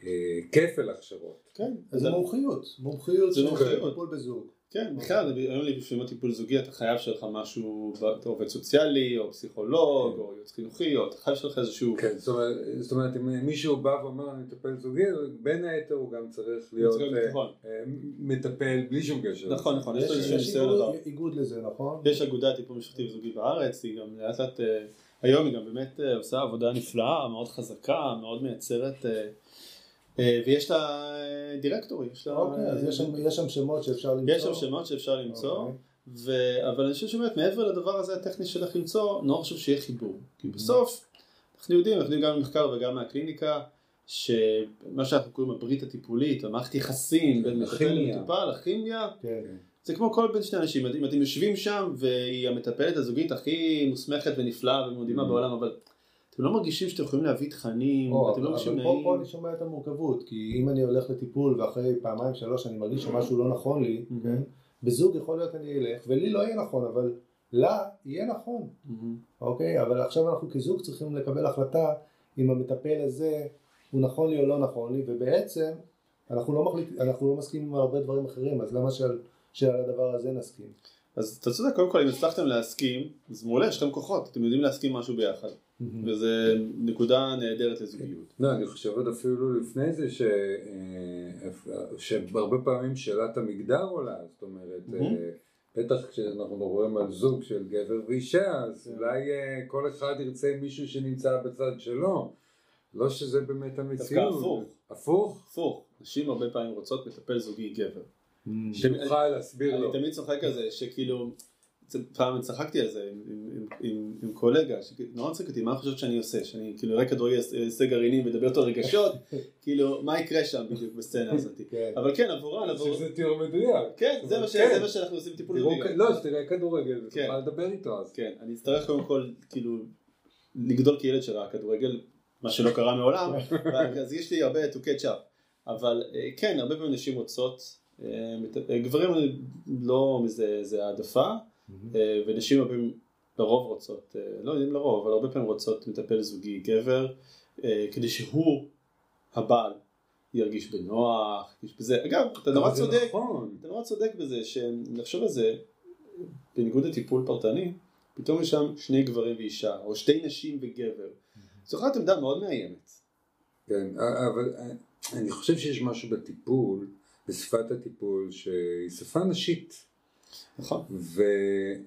אה, כפל הכשרות. כן, אז זה מומחיות, מומחיות זה של מומחיות. בזוג. כן, בכלל, היום לפעמים הטיפול זוגי אתה חייב שיהיה לך משהו, אתה עובד סוציאלי, או פסיכולוג, או יועץ חינוכי, או אתה חייב שיהיה לך איזשהו... כן, זאת אומרת, אם מישהו בא ואומר אני מטפל זוגי, בין היתר הוא גם צריך להיות אה. אה, מטפל בלי שום קשר. נכון, נכון, יש יש איזשהו יש ניסיון איגוד- עבר. איגוד לזה, נכון? יש אגודת טיפול משפטי וזוגי בארץ, היא גם לאט לאט, אה, היום היא גם באמת עושה עבודה נפלאה, מאוד חזקה, מאוד מייצרת, ויש לה אה, דירקטורי, יש לה... אוקיי, אז יש שם- יש שם שמות שאפשר למצוא. יש שם שמות שאפשר למצוא, אוקיי. ו... אבל אני חושב שבאמת מעבר לדבר הזה הטכני של איך למצוא, נורא חשוב שיהיה חיבור. כי בסוף, אנחנו יודעים, אנחנו יודעים גם ממחקר וגם מהקליניקה, שמה שאנחנו קוראים הברית הטיפולית, המערכת יחסים בין מטפל. למטופל, הכימיה, כן. זה כמו כל בין שני אנשים, אם אתם יושבים שם והיא המטפלת הזוגית הכי מוסמכת ונפלאה ומדהימה בעולם, אבל אתם לא מרגישים שאתם יכולים להביא תכנים, או, אתם לא אבל מרגישים פה, פה. אני שומע את המורכבות, כי אם אני הולך לטיפול ואחרי פעמיים שלוש אני מרגיש שמשהו לא נכון לי. כן? בזוג יכול להיות אני אלך, ולי לא יהיה נכון, אבל לה יהיה נכון. אוקיי? אבל עכשיו אנחנו כזוג צריכים לקבל החלטה אם המטפל הזה הוא נכון לי או לא נכון לי, ובעצם אנחנו לא, מחליט, אנחנו לא מסכימים על הרבה דברים אחרים, אז למה שעל, שעל הדבר הזה נסכים? אז אתה צודק, קודם כל אם הצלחתם להסכים, אז מעולה, יש לכם כוחות, אתם יודעים להסכים משהו ביחד. וזה נקודה נהדרת לזוגיות. לא, אני חושב עוד אפילו לפני זה ש... אה, שהרבה פעמים שאלת המגדר עולה, זאת אומרת, אה, בטח כשאנחנו מדברים על זוג של גבר ואישה, אז כן. אולי אה, כל אחד ירצה מישהו שנמצא בצד שלו. לא שזה באמת המציאות. דווקא הפוך. הפוך? הפוך, נשים הרבה פעמים רוצות מטפל זוגי גבר. שיוכל להסביר לו. אני תמיד צוחק על זה, שכאילו, פעם צחקתי על זה עם, עם, עם, עם, קולגה, שנורא צחק אותי, מה את חושבת שאני עושה? שאני כאילו אראה כדורגל, אעשה גרעינים ואדבר אותו רגשות? כאילו, מה יקרה שם בדיוק בסצנה הזאת? כן. אבל כן, עבורן, עבור... שזה תיאור מדויק. כן, זה מה כן. זה מה שאנחנו עושים בטיפול תראו, זוגי. לא, שתראה כדורגל, כן. ותוכל לדבר איתו אז. כן, אני אצטרך קודם כל, כאילו, לגדול כילד שראה כדורגל, מה שלא קרה מעולם, אז יש לי הרבה to catch up. אבל אה, כן, הרבה פעמים נשים רוצות, אה, אה, גברים לא מזה איזה העדפה, אה, ונשים הרבה לרוב רוצות, אה, לא יודעים לרוב, אבל הרבה פעמים רוצות מטפל זוגי גבר, אה, כדי שהוא, הבעל, ירגיש בנוח, ירגיש בזה. אגב, אתה נורא צודק, נכון. אתה נורא צודק בזה, שנחשוב על זה, בניגוד לטיפול פרטני, פתאום יש שם שני גברים ואישה, או שתי נשים וגבר. זו יכולה להיות עמדה מאוד מאיימת. כן, אבל אני חושב שיש משהו בטיפול, בשפת הטיפול, שהיא שפה נשית. נכון. ו,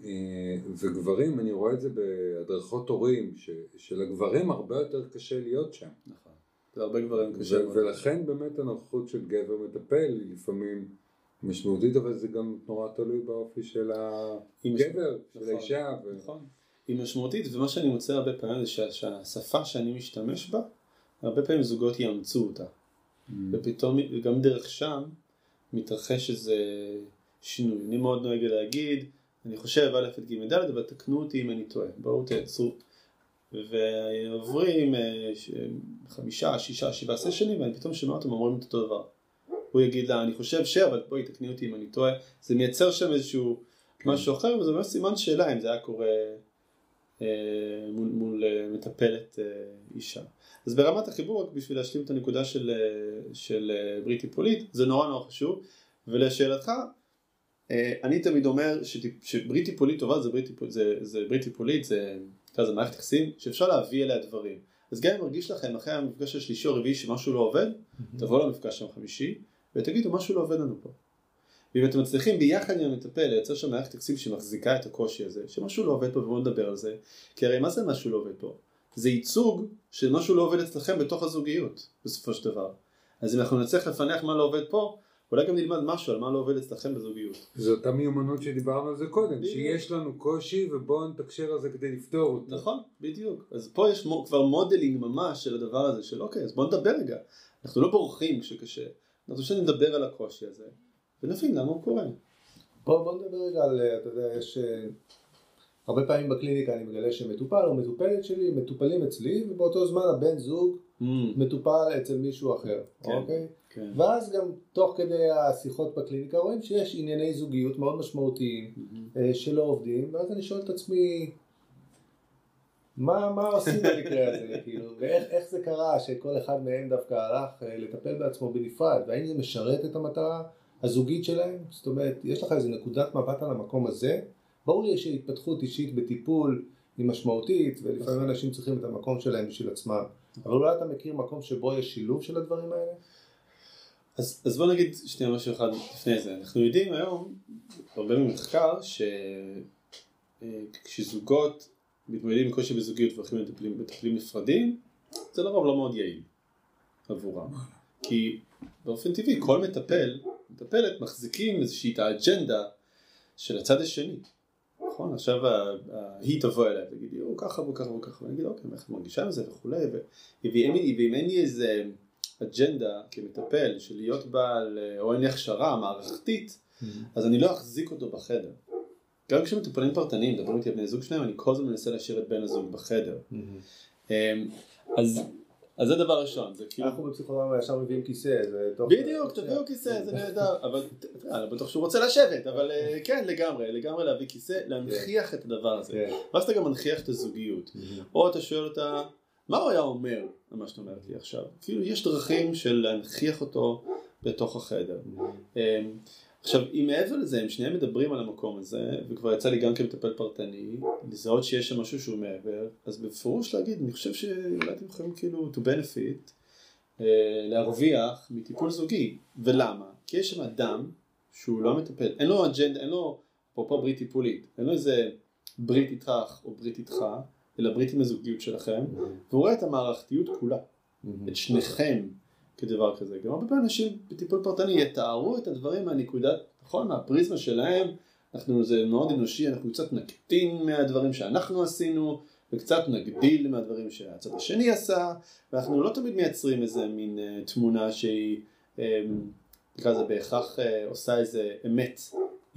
אה, וגברים, אני רואה את זה בהדרכות הורים, ש, שלגברים הרבה יותר קשה להיות שם. נכון. הרבה גברים קשה. ו. ולכן באמת הנוכחות של גבר מטפל היא לפעמים משמעותית, אבל זה גם נורא תלוי באופי של הגבר, של נכון, האישה. ו... נכון. היא משמעותית, ומה שאני מוצא הרבה פעמים זה שה- שהשפה שאני משתמש בה, הרבה פעמים זוגות יאמצו אותה. Mm. ופתאום גם דרך שם מתרחש איזה שינוי. אני מאוד נוהג להגיד, אני חושב א' את ג' ד', אבל תקנו אותי אם אני טועה, בואו תעצרו. ועוברים אה, ש- חמישה, שישה, שבעה סשנים, ואני פתאום שומע אותם אומרים את אותו דבר. הוא יגיד לה, אני חושב ש, אבל בואי תקני אותי אם אני טועה. זה מייצר שם איזשהו משהו אחר, וזה ממש סימן שאלה אם זה היה קורה אה, מול, מול אה, מטפלת אה, אישה. אז ברמת החיבור, רק בשביל להשלים את הנקודה של, אה, של אה, ברית טיפולית, זה נורא נורא חשוב. ולשאלתך, אה, אני תמיד אומר שברית טיפולית טובה זה ברית, טיפול, זה, זה ברית טיפולית, זה, לזה מערכת יחסים, שאפשר להביא אליה דברים. אז גם אם מרגיש לכם אחרי המפגש השלישי או הרביעי שמשהו לא עובד, תבואו למפגש החמישי ותגידו משהו לא עובד לנו פה. ואם אתם מצליחים ביחד עם המטפל לייצר שם מערכת יחסים שמחזיקה את הקושי הזה, שמשהו לא עובד פה ובואו נדבר על זה, כי הרי מה זה משהו לא עובד פה? זה ייצוג של משהו לא עובד אצלכם בתוך הזוגיות, בסופו של דבר. אז אם אנחנו נצליח לפענח מה לא עובד פה, אולי גם נלמד משהו על מה לא עובד אצלכם בזוגיות. זו אותה מיומנות שדיברנו על זה קודם, בדיוק. שיש לנו קושי ובואו נתקשר על זה כדי לפתור אותו. נכון, בדיוק. אז פה יש מו, כבר modeling ממש של הדבר הזה, של אוקיי, אז בואו נדבר רגע. אנחנו לא בורחים כשקשה, אנחנו פשוט נדבר על הקושי הזה, ונבין למה הוא קורה. בוא, בוא נדבר רגע על, אה, אתה יודע, יש... אה, הרבה פעמים בקליניקה אני מגלה שמטופל או מטופלת שלי מטופלים אצלי ובאותו זמן הבן זוג מטופל אצל מישהו אחר, כן. אוקיי? כן. ואז גם תוך כדי השיחות בקליניקה רואים שיש ענייני זוגיות מאוד משמעותיים אה, שלא עובדים ואז אני שואל את עצמי מה, מה עושים במקרה הזה, כאילו, ואיך איך זה קרה שכל אחד מהם דווקא הלך אה, לטפל בעצמו בנפרד, והאם זה משרת את המטרה הזוגית שלהם? זאת אומרת, יש לך איזה נקודת מבט על המקום הזה? ברור לי שהתפתחות אישית בטיפול היא משמעותית, ולפעמים אנשים צריכים את המקום שלהם בשביל עצמם, אבל אולי אתה מכיר מקום שבו יש שילוב של הדברים האלה? אז, אז בוא נגיד שנייה משהו אחד לפני זה. אנחנו יודעים היום, הרבה ממחקר, שכשזוגות מתמודדים עם קושי בזוגיות והולכים מטפלים נפרדים, זה לרוב לא מאוד יעיל עבורם. כי באופן טבעי כל מטפל, מטפלת, מחזיקים איזושהי את האג'נדה של הצד השני. נכון, עכשיו היא תבוא אליי ותגיד הוא ככה וככה וככה, ואני אגיד, אוקיי, איך את מרגישה עם זה וכולי, ואם אין לי איזה אג'נדה כמטפל של להיות בעל, אה, או אין לי הכשרה מערכתית, אז אני לא אחזיק אותו בחדר. גם כשמטופלים פרטניים מדברים איתי על בני זוג שלהם, אני כל הזמן מנסה להשאיר את בן הזוג בחדר. אמ, אז, אז זה דבר ראשון, זה כאילו... אנחנו בפסיכולוגיה ישר מביאים כיסא, זה תוך... בדיוק, תביאו כיסא, זה נהדר, אבל אני לא בטוח שהוא רוצה לשבת, אבל אה, כן, לגמרי, לגמרי להביא כיסא, להנכיח את הדבר הזה. כן. ואז אתה גם מנכיח את הזוגיות. או אתה שואל אותה, מה הוא היה אומר על מה שאת אומרת לי עכשיו? כאילו, יש דרכים של להנכיח אותו בתוך החדר. אמ, עכשיו, אם מעבר לזה, הם שניהם מדברים על המקום הזה, וכבר יצא לי גם כמטפל פרטני, לזהות שיש שם משהו שהוא מעבר, אז בפירוש להגיד, אני חושב שאולי אתם יכולים כאילו to benefit, אה, להרוויח מטיפול זוגי. ולמה? כי יש שם אדם שהוא לא מטפל, אין לו אג'נדה, אין לו, אפרופו ברית טיפולית, אין לו איזה ברית איתך או ברית איתך, אלא ברית עם הזוגיות שלכם, והוא רואה את המערכתיות כולה, את שניכם כדבר כזה. גם הרבה פעמים אנשים בטיפול פרטני יתארו את הדברים מהנקודת, נכון, מהפריזמה שלהם, אנחנו, זה מאוד אנושי, אנחנו קצת נקטין מהדברים שאנחנו עשינו, וקצת נגדיל מהדברים שהצד השני עשה, ואנחנו לא תמיד מייצרים איזה מין uh, תמונה שהיא, um, נקרא לזה בהכרח uh, עושה איזה אמת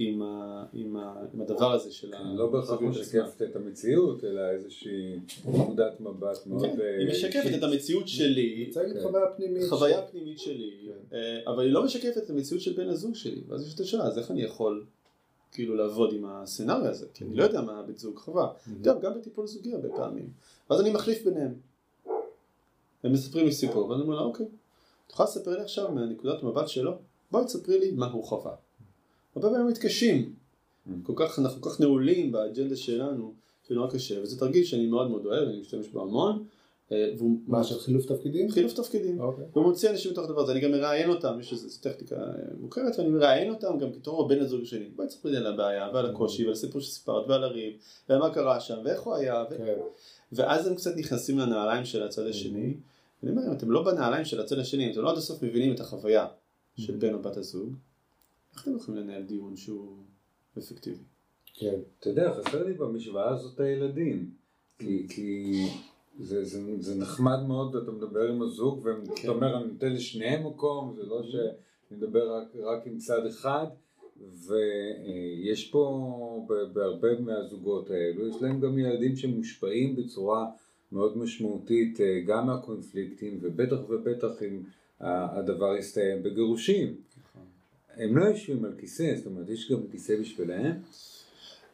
עם, ה, עם, ה, עם הדבר הזה של כן, לא בהכרח משקפת את המציאות, אלא איזושהי נקודת מבט מאוד... כן, היא משקפת את המציאות שלי, מצייגת חוויה פנימית. חוויה פנימית שלי, כן. אבל היא לא משקפת את המציאות של בן הזוג שלי, ואז יש את השאלה, אז איך אני יכול כאילו לעבוד עם הסצנריו הזה, כי אני לא יודע מה הבית זוג חווה, גם, גם בטיפול זוגי הרבה פעמים, ואז אני מחליף ביניהם. הם מספרים לי סיפור, ואני אומר לה, אוקיי, יכולה לספר לי עכשיו מהנקודת מבט שלו? בואי תספרי לי מה הוא חווה. הרבה פעמים מתקשים, כל כך, אנחנו כל כך נעולים באג'נדה שלנו, שנורא קשה, וזה תרגיל שאני מאוד מאוד אוהב, אני משתמש בו המון. אה, והוא- מה, של חילוף תפקידים? חילוף תפקידים. אוקיי. והוא מוציא אנשים מתוך הדבר הזה, אני גם מראיין אותם, יש איזו טכניקה אה, מוכרת, ואני מראיין אותם גם בתור הבן הזוג שלי. בואי תספרי לי על הבעיה, ועל הקושי, ועל הסיפור שסיפרת, ועל הריב, ועל מה קרה שם, ואיך הוא היה, ו... כן. ואז הם קצת נכנסים לנעליים של הצד השני. אני אומר, אם אתם לא בנעליים של הצד השני, אתם לא עד הסוף מבינים את החוויה של בן או בת הזוג, איך אתם יכולים לנהל דיון שהוא אפקטיבי? כן. אתה יודע, חסר לי במשוואה הזאת הילדים. כי, כי זה, זה, זה נחמד מאוד, אתה מדבר עם הזוג, ואתה אומר, אני נותן לשניהם מקום, זה לא שאני מדבר רק, רק עם צד אחד, ויש פה, בהרבה מהזוגות האלו, יש להם גם ילדים שמושפעים בצורה מאוד משמעותית אה, גם מהקונפליקטים, ובטח ובטח אם הדבר יסתיים בגירושים. הם לא יושבים על כיסא, זאת אומרת, יש גם כיסא בשבילהם.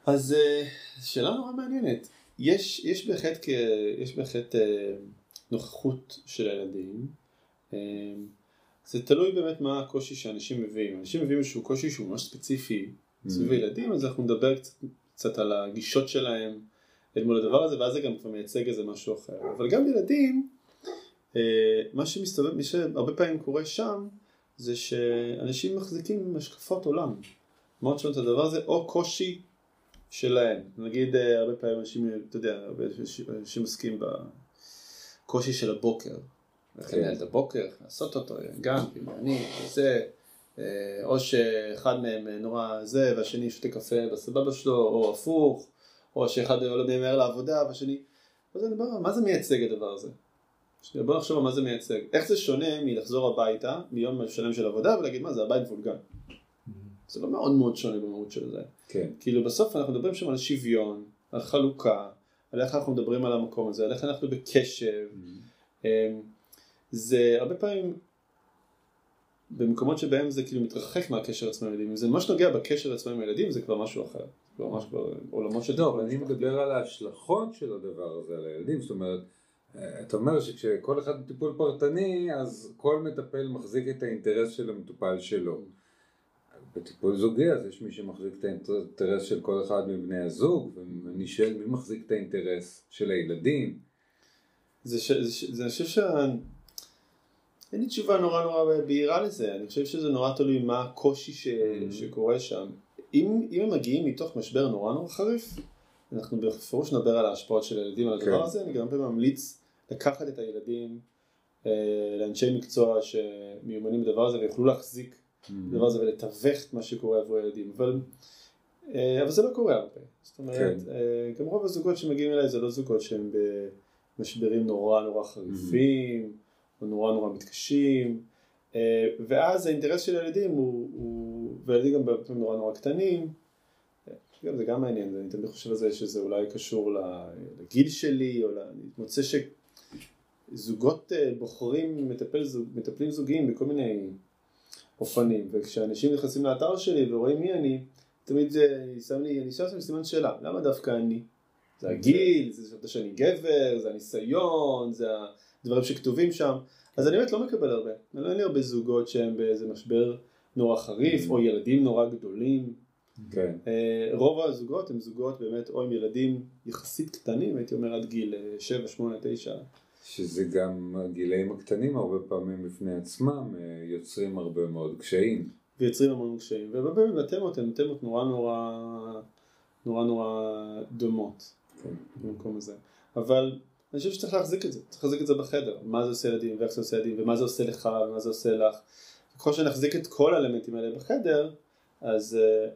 אז אה, שאלה נורא מעניינת. יש, יש בהחלט. יש בהחלט אה, נוכחות של הילדים. אה, זה תלוי באמת מה הקושי שאנשים מביאים. אנשים מביאים איזשהו קושי שהוא ממש ספציפי סביב הילדים, אז אנחנו נדבר קצת, קצת על הגישות שלהם אל מול הדבר הזה, ואז זה גם כבר מייצג איזה משהו אחר. אבל גם ילדים, אה, מה שמסתובב, מה שהרבה פעמים קורה שם, זה שאנשים מחזיקים השקפות עולם. מאוד שונות הדבר הזה, או קושי שלהם. נגיד אה, הרבה פעמים אנשים, אתה יודע, הרבה אנשים עוסקים בקושי של הבוקר. כן. לנהל את הבוקר, לעשות אותו, גם, אני, זה, אה, או שאחד מהם נורא זה, והשני שותה קפה בסבבה שלו, או הפוך, או שאחד עולה מהר לעבודה, והשני... מה זה מייצג הדבר הזה? שנייה, בוא נחשוב על מה זה מייצג. איך זה שונה מלחזור הביתה מיום שלם של עבודה ולהגיד מה זה הבית וולגן. זה לא מאוד מאוד שונה במהות של זה. כן. כאילו בסוף אנחנו מדברים שם על שוויון, על חלוקה, על איך אנחנו מדברים על המקום הזה, על איך אנחנו בקשב. אמ, זה הרבה פעמים במקומות שבהם זה כאילו מתרחק מהקשר עצמו עם ילדים, אם זה ממש נוגע בקשר עצמו עם הילדים זה כבר משהו אחר, זה ממש כבר עולמות של לא, אבל אני. מדבר על ההשלכות של הדבר הזה על הילדים, זאת אומרת, אתה אומר שכשכל אחד בטיפול פרטני, אז כל מטפל מחזיק את האינטרס של המטופל שלו. בטיפול זוגי, אז יש מי שמחזיק את האינטרס של כל אחד מבני הזוג, ואני שואל מי מחזיק את האינטרס של הילדים. זה, ש, זה, ש, זה אני חושב שה... אין לי תשובה נורא נורא בהירה לזה, אני חושב שזה נורא תלוי מה הקושי ש, שקורה שם. אם, אם הם מגיעים מתוך משבר נורא נורא חריף, אנחנו בפירוש נדבר על ההשפעות של הילדים על הדבר כן. הזה, אני גם ממליץ לקחת את הילדים אה, לאנשי מקצוע שמיומנים בדבר הזה ויוכלו להחזיק את הדבר הזה ולתווך את מה שקורה עבור הילדים, אבל, אה, אבל זה לא קורה הרבה. זאת אומרת, כן. אה, גם רוב הזוגות שמגיעים אליי זה לא זוגות שהם במשברים נורא נורא חריפים, או נורא נורא מתקשים, אה, ואז האינטרס של הילדים הוא, הוא והילדים גם הרבה פעמים נורא נורא קטנים, אה, גם זה גם מעניין, אני תמיד חושב על זה שזה אולי קשור לגיל שלי, או ל... אני מוצא שזוגות אה, בוחרים מטפל זוג, מטפלים זוגיים בכל מיני אופנים, וכשאנשים נכנסים לאתר שלי ורואים מי אני, תמיד זה, אני שם לי, אני שם סימן שאלה, למה דווקא אני? זה הגיל, זה שאתה שאני גבר, זה הניסיון, זה הדברים שכתובים שם, אז אני באמת לא מקבל הרבה, אני לא אין לי הרבה זוגות שהם באיזה משבר נורא חריף, או ילדים נורא גדולים. כן. אה, רוב הזוגות הם זוגות באמת או עם ילדים יחסית קטנים, הייתי אומר עד גיל 7, 8, 9. שזה גם הגילאים הקטנים הרבה פעמים בפני עצמם אה, יוצרים הרבה מאוד קשיים. ויוצרים המון קשיים, והרבה פעמים התמות הן תמות נורא נורא נורא נורא דומות כן. במקום הזה. אבל אני חושב שצריך להחזיק את זה, צריך להחזיק את זה בחדר, מה זה עושה ילדים ואיך זה עושה ילדים ומה זה עושה לך ומה זה עושה לך. ככל שנחזיק את כל האלמנטים האלה בחדר, אז, אה,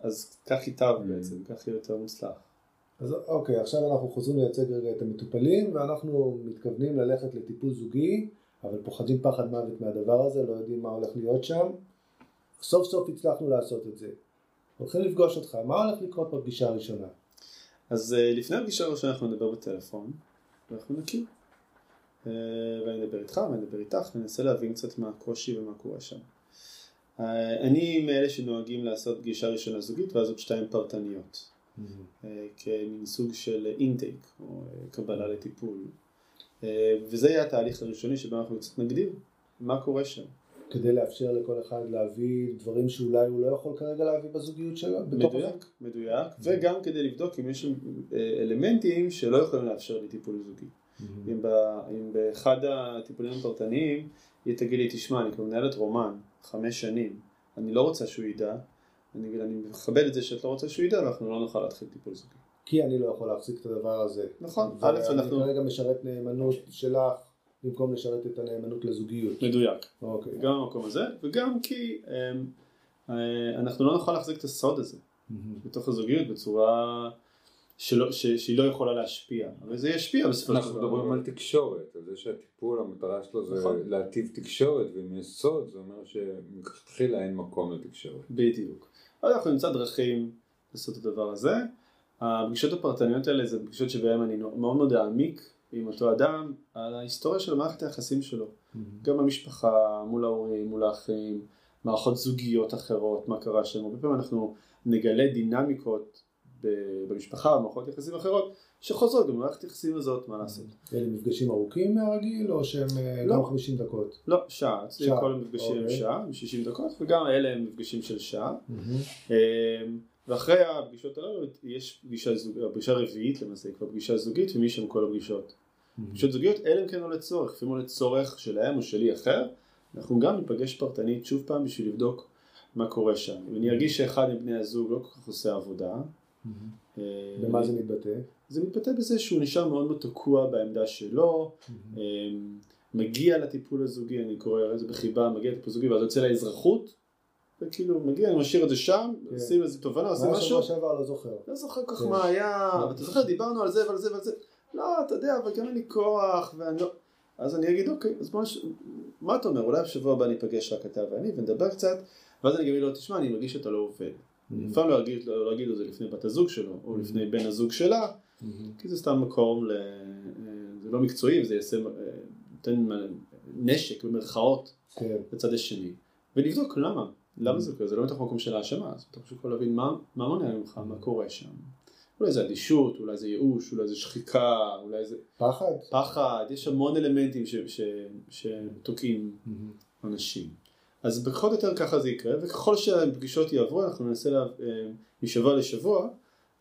אז כך ייטב Mm. בעצם, כך יהיה יותר מוצלח. אז אוקיי, עכשיו אנחנו חוזרים לייצג רגע את המטופלים, ואנחנו מתכוונים ללכת לטיפול זוגי, אבל פוחדים פחד מוות מהדבר הזה, לא יודעים מה הולך להיות שם. סוף סוף הצלחנו לעשות את זה. הולכים לפגוש אותך, מה הולך לקרות בפגישה הראשונה? אז אה, לפני הפגישה הראשונה אנחנו נדבר בטלפון, ואנחנו נכיר. אה, ואני אדבר איתך ואני אדבר איתך, וננסה להבין קצת מה הקושי ומה קורה שם. אה, אני מאלה שנוהגים לעשות פגישה ראשונה זוגית ואז עוד שתיים פרטניות, אה, כמין סוג של אינטייק או אה, קבלה לטיפול. אה, וזה יהיה התהליך הראשוני שבו אנחנו קצת נגדיר מה קורה שם. כדי לאפשר לכל אחד להביא דברים שאולי הוא לא יכול כרגע להביא בזוגיות שלו. מדויק, מדויק, וגם כדי לבדוק אם יש אלמנטים שלא יכולים לאפשר לי טיפול זוגי. הזוגיות. אם, ב, אם באחד הטיפולים הפרטניים היא תגיד לי, תשמע, אני כבר מנהלת רומן חמש שנים, אני לא רוצה שהוא ידע, אני אגיד, אני מכבד את זה שאת לא רוצה שהוא ידע, ואנחנו לא נוכל להתחיל טיפול זוגי. כי אני לא יכול להחזיק את הדבר הזה. נכון, א', אנחנו... כרגע משרת נאמנות שלך, במקום לשרת את הנאמנות לזוגיות. מדויק. אוקיי. גם במקום הזה, וגם כי אה, אה, אנחנו לא נוכל להחזיק את הסוד הזה בתוך הזוגיות בצורה שלא, ש, שהיא לא יכולה להשפיע, אבל זה ישפיע בסופו של אנחנו מדברים על תקשורת, על זה שהטיפול, המטרה שלו זה נכון. להטיב תקשורת, ואם יש סוד, זה אומר שמלכתחילה אין מקום לתקשורת. בדיוק. אז אנחנו נמצא דרכים לעשות את הדבר הזה. הפגישות הפרטניות האלה זה פגישות שבהן אני מאוד מאוד אעמיק עם אותו אדם על ההיסטוריה של מערכת היחסים שלו. גם במשפחה, מול ההורים, מול האחים, מערכות זוגיות אחרות, מה קרה שם. הרבה פעמים אנחנו נגלה דינמיקות במשפחה, במערכות יחסים אחרות, שחוזרות גם במערכת היחסים הזאת, מה לעשות. אלה מפגשים ארוכים מהרגיל, או שהם אה, לא. גם 50 דקות? לא, שעה, אצלי כל המפגשים הם אוקיי. שעה, 60 דקות, וגם אלה הם מפגשים של שעה. אמ, ואחרי הפגישות הללו יש פגישה, זוג, פגישה רביעית למעשה, כבר פגישה זוגית ומשם כל הפגישות. פגישות זוגיות אלא אם כן עולה צורך, לפעמים עולה צורך שלהם או שלי אחר, אנחנו גם ניפגש פרטנית שוב פעם בשביל לבדוק מה קורה שם. אם אני ארגיש שאחד מבני הזוג לא כל כך עושה עבודה, במה זה מתבטא? זה מתבטא בזה שהוא נשאר מאוד מאוד תקוע בעמדה שלו, אה, מגיע לטיפול הזוגי, אני קורא לזה בחיבה, מגיע לטיפול זוגי ואז יוצא לאזרחות, וכאילו מגיע, אני משאיר את זה שם, כן. עושים איזה תובנה, עושים מה משהו, שבוע שעבר לא זוכר. לא זוכר כל כך כן. מה היה, אתה זוכר, דיברנו על זה ועל זה ועל זה, לא, אתה יודע, אבל גם אין לי כוח, ואני לא... אז אני אגיד, אוקיי, אז בוא. מה אתה אומר, אולי בשבוע הבא ניפגש רק אתה ואני, ונדבר קצת, ואז אני אגיד לו, תשמע, אני מרגיש שאתה לא עובד. אני אף פעם לא אגיד לו לא את זה לפני בת הזוג שלו, או לפני בן הזוג שלה, כי זה סתם מקום, ל... זה לא מקצועי, וזה יעשה, אה, נותן נשק במרכאות כן. לצד השני, ולבדוק למה, למה זה קורה, זה לא מתוך מקום של האשמה, אז אתה פשוט יכול להבין מה, מה מונע ממך, מה קורה שם. אולי זה אדישות, אולי זה ייאוש, אולי זה שחיקה, אולי זה פחד? פחד, יש המון אלמנטים שתוקעים אנשים. אז פחות או יותר ככה זה יקרה, וככל שהפגישות יעברו, אנחנו ננסה, לה, אה, משבוע לשבוע,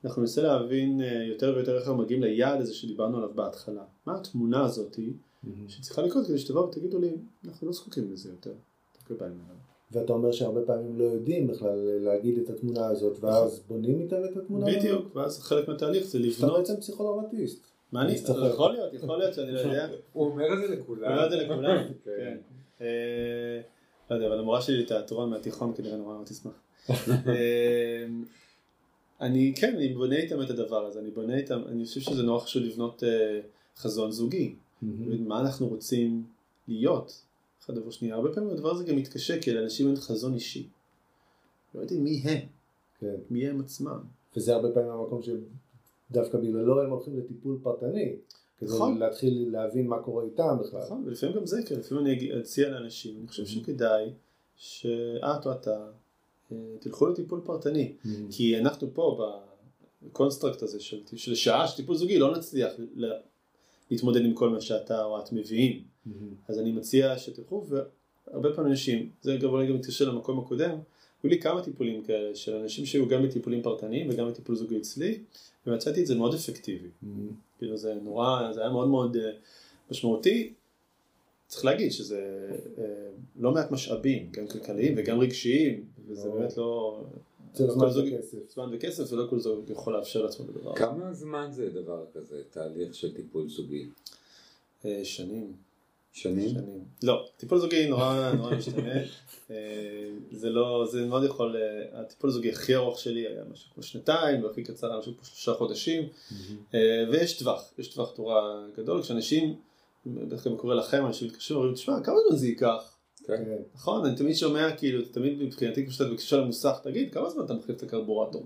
אנחנו ננסה להבין אה, יותר ויותר איך אנחנו מגיעים ליעד הזה שדיברנו עליו בהתחלה. מה התמונה הזאתי שצריכה לקרות כדי שתבואו ותגידו לי, אנחנו לא זקוקים לזה יותר. ואתה אומר שהרבה פעמים לא יודעים בכלל להגיד את התמונה הזאת, ואז בונים איתם את התמונה הזאת? בדיוק, ואז חלק מהתהליך זה אתה לבנות. בעצם פסיכולוגמטיסט. מה אני? יכול להיות, יכול להיות שאני לא יודע. הוא אומר את זה לכולם. אני אומר את זה לכולם. כן. לא יודע, אבל המורה שלי לתיאטרון מהתיכון כנראה נורא מאוד תשמח. אני, כן, אני בונה איתם את הדבר הזה, אני בונה איתם, אני חושב שזה נורא חשוב לבנות אה, חזון זוגי. מה אנחנו רוצים להיות, אחד דבר שני. הרבה פעמים הדבר הזה גם מתקשה, כי לאנשים אין חזון אישי. לא יודעים מי הם, כן. מי הם עצמם. וזה הרבה פעמים המקום שדווקא בגללו הם הולכים לטיפול פרטני. כדי נכון. להתחיל להבין מה קורה איתם בכלל. נכון, ולפעמים גם זה, כי לפעמים אני אציע לאנשים, אני חושב שכדאי שאת או אתה אה, תלכו לטיפול פרטני. כי אנחנו פה ב construct הזה של, של שעה של טיפול זוגי לא נצליח להתמודד עם כל מה שאתה או את מביאים. אז אני מציע שתלכו הרבה פעמים אנשים, זה גם אולי גם מתקשר למקום הקודם, היו לי כמה טיפולים כאלה של אנשים שהיו גם בטיפולים פרטניים וגם בטיפול זוגי אצלי, ומצאתי את זה מאוד אפקטיבי. כאילו זה נורא, זה היה מאוד מאוד אה, משמעותי. צריך להגיד שזה אה, לא מעט משאבים, גם כלכליים וגם רגשיים, וזה לא. באמת לא... זה לא זמן וכסף. זמן וכסף, ולא כל זוג יכול לאפשר לעצמו הזה. כמה זמן זה דבר כזה, תהליך של טיפול זוגי? אה, שנים. שנים? שנים. לא, טיפול זוגי נורא נורא משתנה. אה, זה לא, זה מאוד יכול, אה, הטיפול הזוגי הכי ארוך שלי היה משהו כמו שנתיים, והכי קצר היה משהו כמו שלושה חודשים. אה, ויש טווח, יש טווח תורה גדול, כשאנשים, בדרך כלל קורה לכם, אנשים מתקשרים, אומרים, תשמע, כמה זמן זה ייקח? כן. כן. נכון, אני תמיד שומע, כאילו, תמיד מבחינתי כשאתה מתקשר למוסך, תגיד, כמה זמן אתה מחליף את הקרבורטור?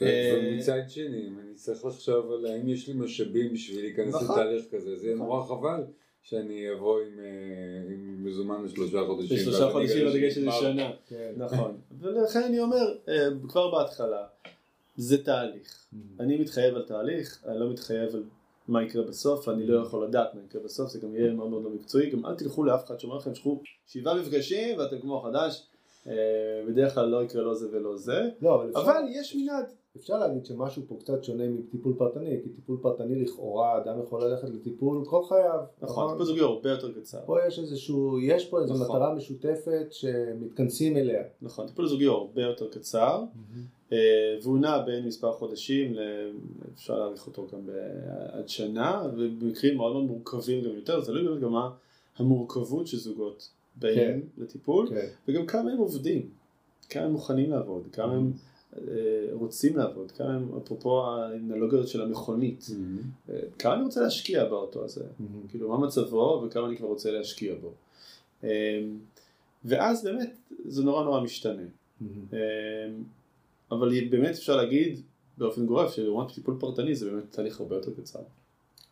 ומצד שני, אם אני צריך לחשוב על האם יש לי משאבים בשביל להיכנס נכון. לתהליך כזה, זה יהיה נכון. נורא חבל שאני אבוא עם, אה, עם מזומן לשלושה חודשים. אני חודשים, תגיד שזה. שנה. כן. נכון. ולכן אני אומר, אה, כבר בהתחלה, זה תהליך. אני מתחייב על תהליך, אני לא מתחייב על מה יקרה בסוף, אני לא יכול לדעת מה יקרה בסוף, זה גם יהיה מאוד מאוד לא מקצועי, גם אל תלכו לאף אחד שאומר לכם, שלחו שבעה מפגשים ואתם כמו חדש, אה, בדרך כלל לא יקרה לא זה ולא זה, לא, אבל אבל יש מנעד. אפשר להגיד שמשהו פה קצת שונה מטיפול פרטני, כי טיפול פרטני לכאורה אדם יכול ללכת לטיפול כל חייו. נכון, טיפול זוגי הרבה יותר קצר. פה יש איזשהו, יש פה איזו נכון. מטרה משותפת שמתכנסים אליה. נכון, טיפול זוגי הוא הרבה יותר קצר, אה, והוא נע בין מספר חודשים, ל- אפשר להאריך אותו גם עד שנה, ובמקרים מאוד מאוד מורכבים גם יותר, זה לא באמת גם מה המורכבות שזוגות באים כן. לטיפול, כן. וגם כמה הם עובדים, כמה הם מוכנים לעבוד, כמה הם רוצים לעבוד, כמה הם, אפרופו האנלוגיות של המכונית, אה, כמה אני רוצה להשקיע באוטו הזה, כאילו מה מצבו וכמה אני כבר רוצה להשקיע בו. אה, ואז באמת זה נורא נורא משתנה. אה, אבל באמת אפשר להגיד באופן גורף שלעומת טיפול פרטני זה באמת תהליך הרבה יותר קצר.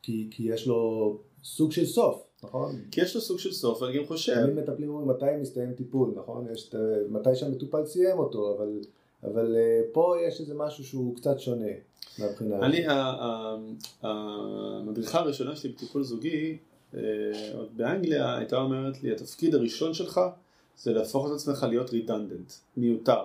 כי, כי יש לו סוג של סוף, נכון? כי יש לו סוג של סוף ואני גם חושב, תמיד מטפלים אומרים מתי מסתיים טיפול, נכון? יש מתי שהמטופל סיים אותו, אבל, אבל אה, פה יש איזה משהו שהוא קצת שונה מהבחינה. אני, המדריכה הראשונה שלי בטיפול זוגי, אה, עוד באנגליה, הייתה אומרת לי, התפקיד הראשון שלך זה להפוך את עצמך להיות redundant, מיותר.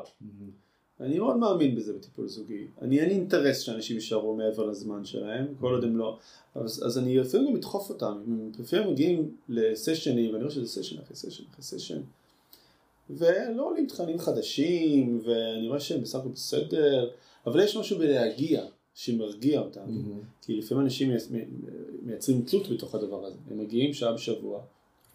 אני מאוד מאמין בזה בטיפול זוגי. אני אין לי אינטרס שאנשים יישארו מעבר לזמן שלהם, כל עוד הם לא... אז, אז אני לפעמים גם אדחוף אותם. הם לפעמים מגיעים לסשנים, ואני רואה שזה סשן אחרי סשן אחרי סשן, ולא עולים תכנים חדשים, ואני רואה שהם בסך הכל בסדר, אבל יש משהו בלהגיע שמרגיע אותם. מהמם. כי לפעמים אנשים מייצ- מייצרים תלות בתוך הדבר הזה. הם מגיעים שעה בשבוע,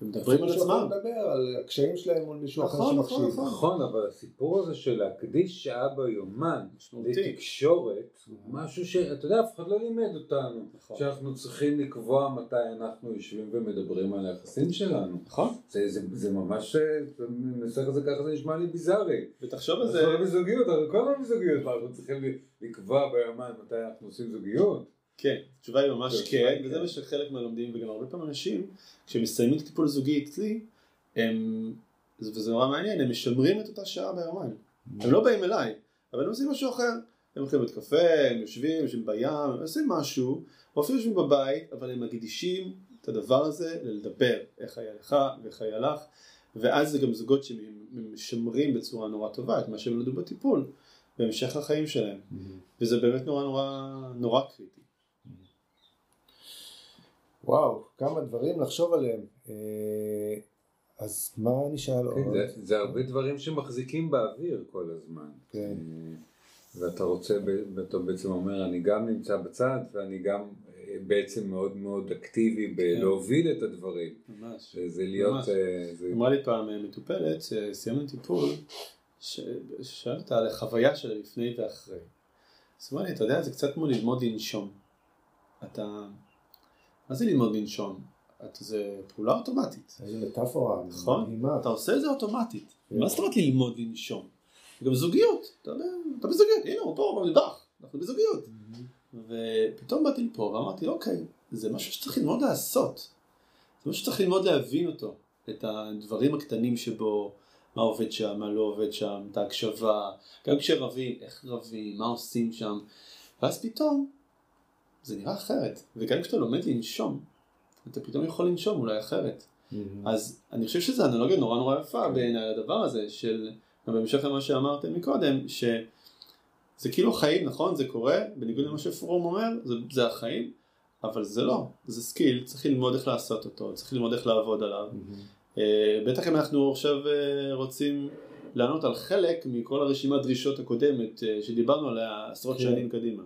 ומדברים על מישהו יכול עצמם. לדבר על הקשיים שלהם מול מישהו אחר נכון, נכון, שמקשיב. נכון. נכון, אבל הסיפור הזה של להקדיש שעה ביומן. לתקשורת, הוא משהו שאתה יודע, אף אחד לא לימד אותנו, נכון. שאנחנו צריכים לקבוע מתי אנחנו יושבים ומדברים על היחסים שלנו. נכון? זה, ממש, אני מנסח את זה ככה, זה נשמע לי ביזארי. ותחשוב על אנחנו זה, לא בזוגיות, אנחנו כל הזמן בזוגיות, אנחנו צריכים לקבוע ביומן מתי אנחנו עושים זוגיות. כן, התשובה היא ממש התשובה כן, היא וזה כן. מה שחלק מהלומדים, וגם הרבה פעמים אנשים, כשמסיימים את הטיפול הזוגי אצלי, הם, וזה נורא מעניין, הם משמרים את אותה שעה ביומן. הם לא באים אליי, אבל הם עושים משהו אחר. הם הולכים לבית קפה, הם יושבים, יושבים בים, הם עושים משהו, או אפילו יושבים בבית, אבל הם מקדישים את הדבר הזה ללדבר, איך היה לך ואיך היה לך, ואז זה גם זוגות שמשמרים בצורה נורא טובה את מה שהם למדו בטיפול, בהמשך החיים שלהם. וזה באמת נורא נורא נורא קריטי. וואו, כמה דברים לחשוב עליהם. אה, אז מה נשאל עוד? כן, זה, זה הרבה דברים שמחזיקים באוויר כל הזמן. כן. אה, ואתה רוצה, ואתה בעצם אומר, אני גם נמצא בצד, ואני גם אה, בעצם מאוד מאוד אקטיבי בלהוביל את הדברים. ממש. זה להיות... ממש. זה- אמרה לי פעם מטופלת, שסיימנו טיפול, ששאלת אותה על החוויה שלה לפני ואחרי. אז אמרה לי, אתה יודע, זה קצת כמו ללמוד לנשום. אתה... מה זה ללמוד לנשום? זה פעולה אוטומטית. איזה מטאפורה נכון? אתה עושה את זה אוטומטית. מה זאת אומרת ללמוד לנשום? גם זוגיות, אתה בזוגיות, הנה הוא פה במטבח, אנחנו בזוגיות. ופתאום באתי לפה ואמרתי, אוקיי, זה משהו שצריך ללמוד לעשות. זה משהו שצריך ללמוד להבין אותו. את הדברים הקטנים שבו, מה עובד שם, מה לא עובד שם, את ההקשבה, גם כשרבים, איך רבים, מה עושים שם. ואז פתאום, זה נראה אחרת. וגם כשאתה לומד לנשום, אתה פתאום יכול לנשום אולי אחרת. אז אני חושב שזו אנלוגיה נורא נורא יפה בעיניי הדבר הזה של, בהמשך למה שאמרתם מקודם, שזה כאילו חיים, נכון? זה קורה, בניגוד למה שפרום אומר, זה, זה החיים, אבל זה לא, זה skill, צריך ללמוד איך לעשות אותו, צריך ללמוד איך לעבוד עליו. אה, בטח אם אנחנו עכשיו אה, רוצים לענות על חלק מכל הרשימת דרישות הקודמת אה, שדיברנו עליה עשרות כן. שנים קדימה.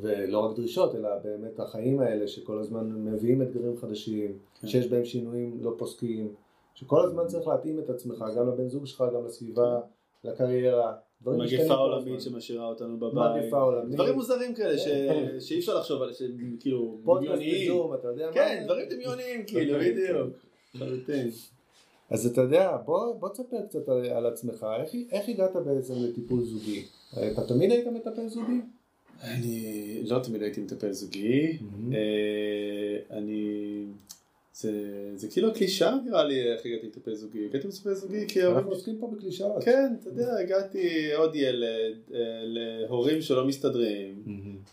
ולא רק דרישות, אלא באמת החיים האלה שכל הזמן מביאים אתגרים חדשים, כן. שיש בהם שינויים לא פוסקים, שכל הזמן צריך להתאים את עצמך, גם לבן זוג שלך, גם לסביבה, לקריירה. דברים משתנים מגפה עולמית. שמשאירה אותנו בבית. מגפה עולמית. דברים מוזרים כאלה ש- כן. שאי אפשר לחשוב על שהם כאילו דמיוניים. כן, דברים דמיוניים כאילו, כן. בדיוק. לחלוטין. אז אתה יודע, בוא, בוא תספר קצת על, על עצמך, איך, איך הגעת בעצם לטיפול זוגי? אתה תמיד היית מטפל זוגי? אני לא תמיד הייתי מטפל זוגי. אה, אני... זה זה כאילו קלישאה נראה לי איך הגעתי לטפל זוגי. הגעתי לטפל זוגי כי אנחנו עוסקים פה בקלישאות. כן, אתה יודע, הגעתי עוד ילד אה, להורים שלא מסתדרים.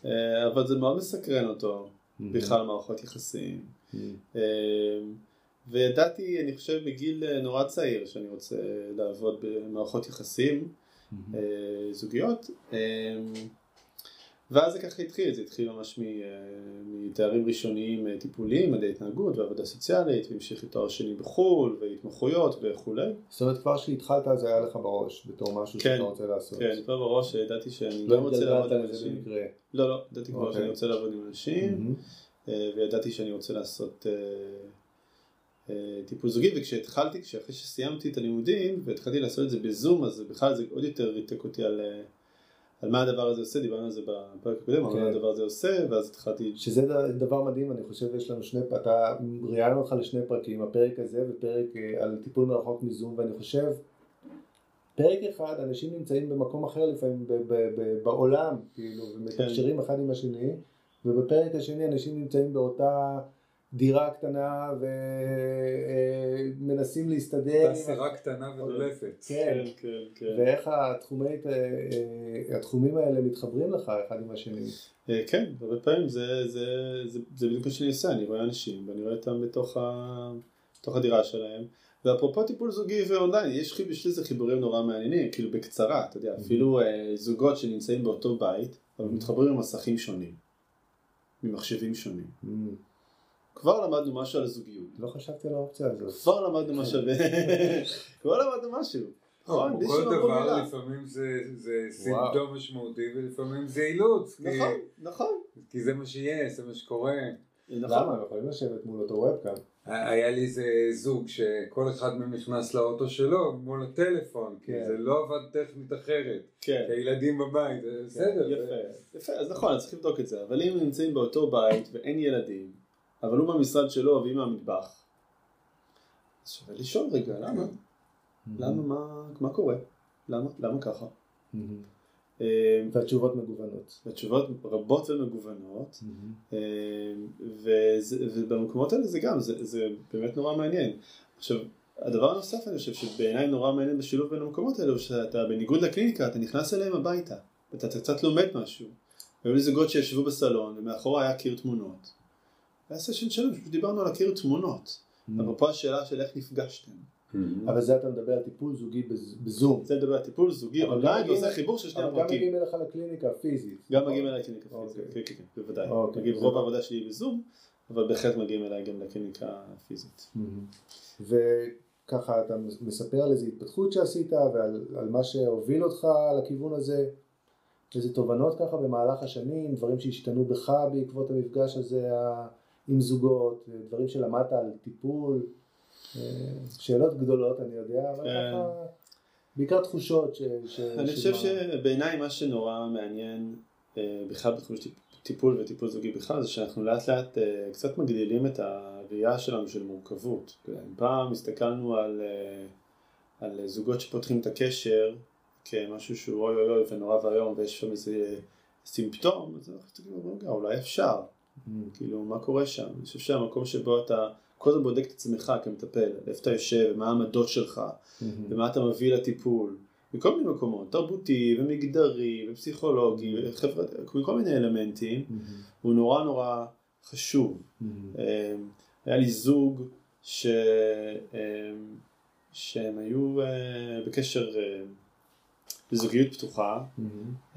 אה, אבל זה מאוד מסקרן אותו. בכלל מערכות יחסים. וידעתי, אני חושב, בגיל נורא צעיר, שאני רוצה לעבוד במערכות יחסים זוגיות. אה, ואז זה ככה התחיל, זה התחיל ממש אה, מתארים ראשוניים אה, טיפוליים, מדעי התנהגות ועבודה סוציאלית, והמשיך לתואר שני בחו"ל, והתמחויות וכולי. זאת אומרת, כבר כשהתחלת זה היה לך בראש, בתור משהו כן. שאתה רוצה לעשות. כן, כבר בראש ידעתי שאני לא רוצה לעבוד עם אנשים. לא, לא, ידעתי כבר אוקיי. שאני רוצה לעבוד עם אנשים. אה, וידעתי שאני רוצה לעשות אה, אה, טיפול זוגי, וכשהתחלתי, כשאחרי שסיימתי את הלימודים, והתחלתי לעשות את זה בזום, אז בכלל זה עוד יותר ריתק אותי על, אה, על מה הדבר הזה עושה, דיברנו על זה בפרק הקודם, על כן. מה הדבר הזה עושה, ואז התחלתי, שזה דבר מדהים, אני חושב יש לנו שני, אתה ראיינו אותך לשני פרקים, הפרק הזה ופרק אה, על טיפול מרחוק מזום, ואני חושב, פרק אחד, אנשים נמצאים במקום אחר לפעמים ב- ב- ב- בעולם, כאילו, ומתקשרים אחד עם השני, ובפרק השני אנשים נמצאים באותה דירה קטנה ומנסים להסתדר, סירה קטנה ודולפת. כן, כן, כן. ואיך התחומי, אה, אה, התחומים האלה מתחברים לך אחד עם השני. אה, כן, הרבה פעמים זה, זה, זה, זה בדיוק מה שאני עושה, אני רואה אנשים ואני רואה אותם בתוך, ה, בתוך הדירה שלהם. ואפרופו טיפול זוגי ואונליין, יש, יש לזה חיבורים נורא מעניינים, כאילו בקצרה, אתה יודע, אפילו אה, זוגות שנמצאים באותו בית, אבל מתחברים עם מסכים שונים, ממחשבים שונים. כבר למדנו משהו על הזוגיות. לא חשבתי על האופציה הזאת. כבר למדנו משהו, כבר למדנו משהו. נכון, בלי כל דבר. לפעמים זה. סימפטום משמעותי ולפעמים זה אילוץ. נכון, נכון. כי זה מה שיש, זה מה שקורה. נכון. למה? הם יכולים לשבת מול אותו וובקאם. היה לי איזה זוג שכל אחד מהם נכנס לאוטו שלו מול הטלפון, כי כן. זה לא עבד טכנית אחרת. כן. כי הילדים בבית, זה בסדר. יפה, זה- יפה, אז נכון, אז צריך לבדוק את זה, אבל אם נמצאים באותו בית ואין ילדים, אבל הוא במשרד שלו והיא מהמטבח, אז שווה לשאול רגע, למה? למה, מה, מה קורה? למה, למה ככה? אה, והתשובות מגוונות. התשובות רבות ומגוונות, אה, וזה- ובמקומות האלה זה גם, זה, זה באמת נורא מעניין. עכשיו, הדבר הנוסף אני חושב שבעיניי נורא מעניין בשילוב בין המקומות האלו, שאתה בניגוד לקליניקה, אתה נכנס אליהם הביתה, ואתה אתה קצת לומד משהו. היו לי זוגות שישבו בסלון, ומאחורה היה קיר תמונות. היה סשן שלם, פשוט דיברנו על הקיר תמונות. אפרופו השאלה של איך נפגשתם. אבל זה אתה מדבר על טיפול זוגי בז- בזום. זה לדבר על טיפול זוגי, אבל אונליין, גם ועושה חיבור של שני אבל גם הפרקים. מגיעים אליך לקליניקה פיזית. גם מגיעים אליי לקליניקה אוקיי. פיזית, כן, כן, כן, בוודאי. אוקיי. מגיעים, זה רוב העבודה שלי היא בזום, אבל בהחלט מגיעים אליי גם לקליניקה פיזית. וככה אתה מספר על איזו התפתחות שעשית ועל על מה שהוביל אותך לכיוון הזה, איזה תובנות ככה במהלך השנים, דברים שהשתנו בך בעקבות המפגש הזה עם זוגות, דברים שלמדת על טיפול, אה, שאלות גדולות אני יודע, אבל כן. ככה בעיקר תחושות ש... ש אני חושב שבעיניי מה שנורא מעניין אה, בכלל בתחום של טיפול וטיפול זוגי בכלל זה שאנחנו לאט לאט אה, קצת מגדילים את הראייה שלנו של מורכבות. פעם הסתכלנו על, על זוגות שפותחים את הקשר כמשהו שהוא אוי אוי אוי ונורא ואיום ויש שם איזה סימפטום, אז אנחנו מסתכלים "רגע, אולי אפשר, כאילו מה קורה שם? אני חושב שהמקום שבו אתה כל הזמן בודק את עצמך כמטפל, איפה אתה יושב, מה העמדות שלך, ומה אתה מביא לטיפול, מכל מיני מקומות, תרבותי ומגדרי ופסיכולוגי וחברתי, מכל מיני אלמנטים, הוא נורא נורא חשוב. אה, היה לי זוג ש... אה, שהם היו אה, בקשר אה, בזוגיות פתוחה,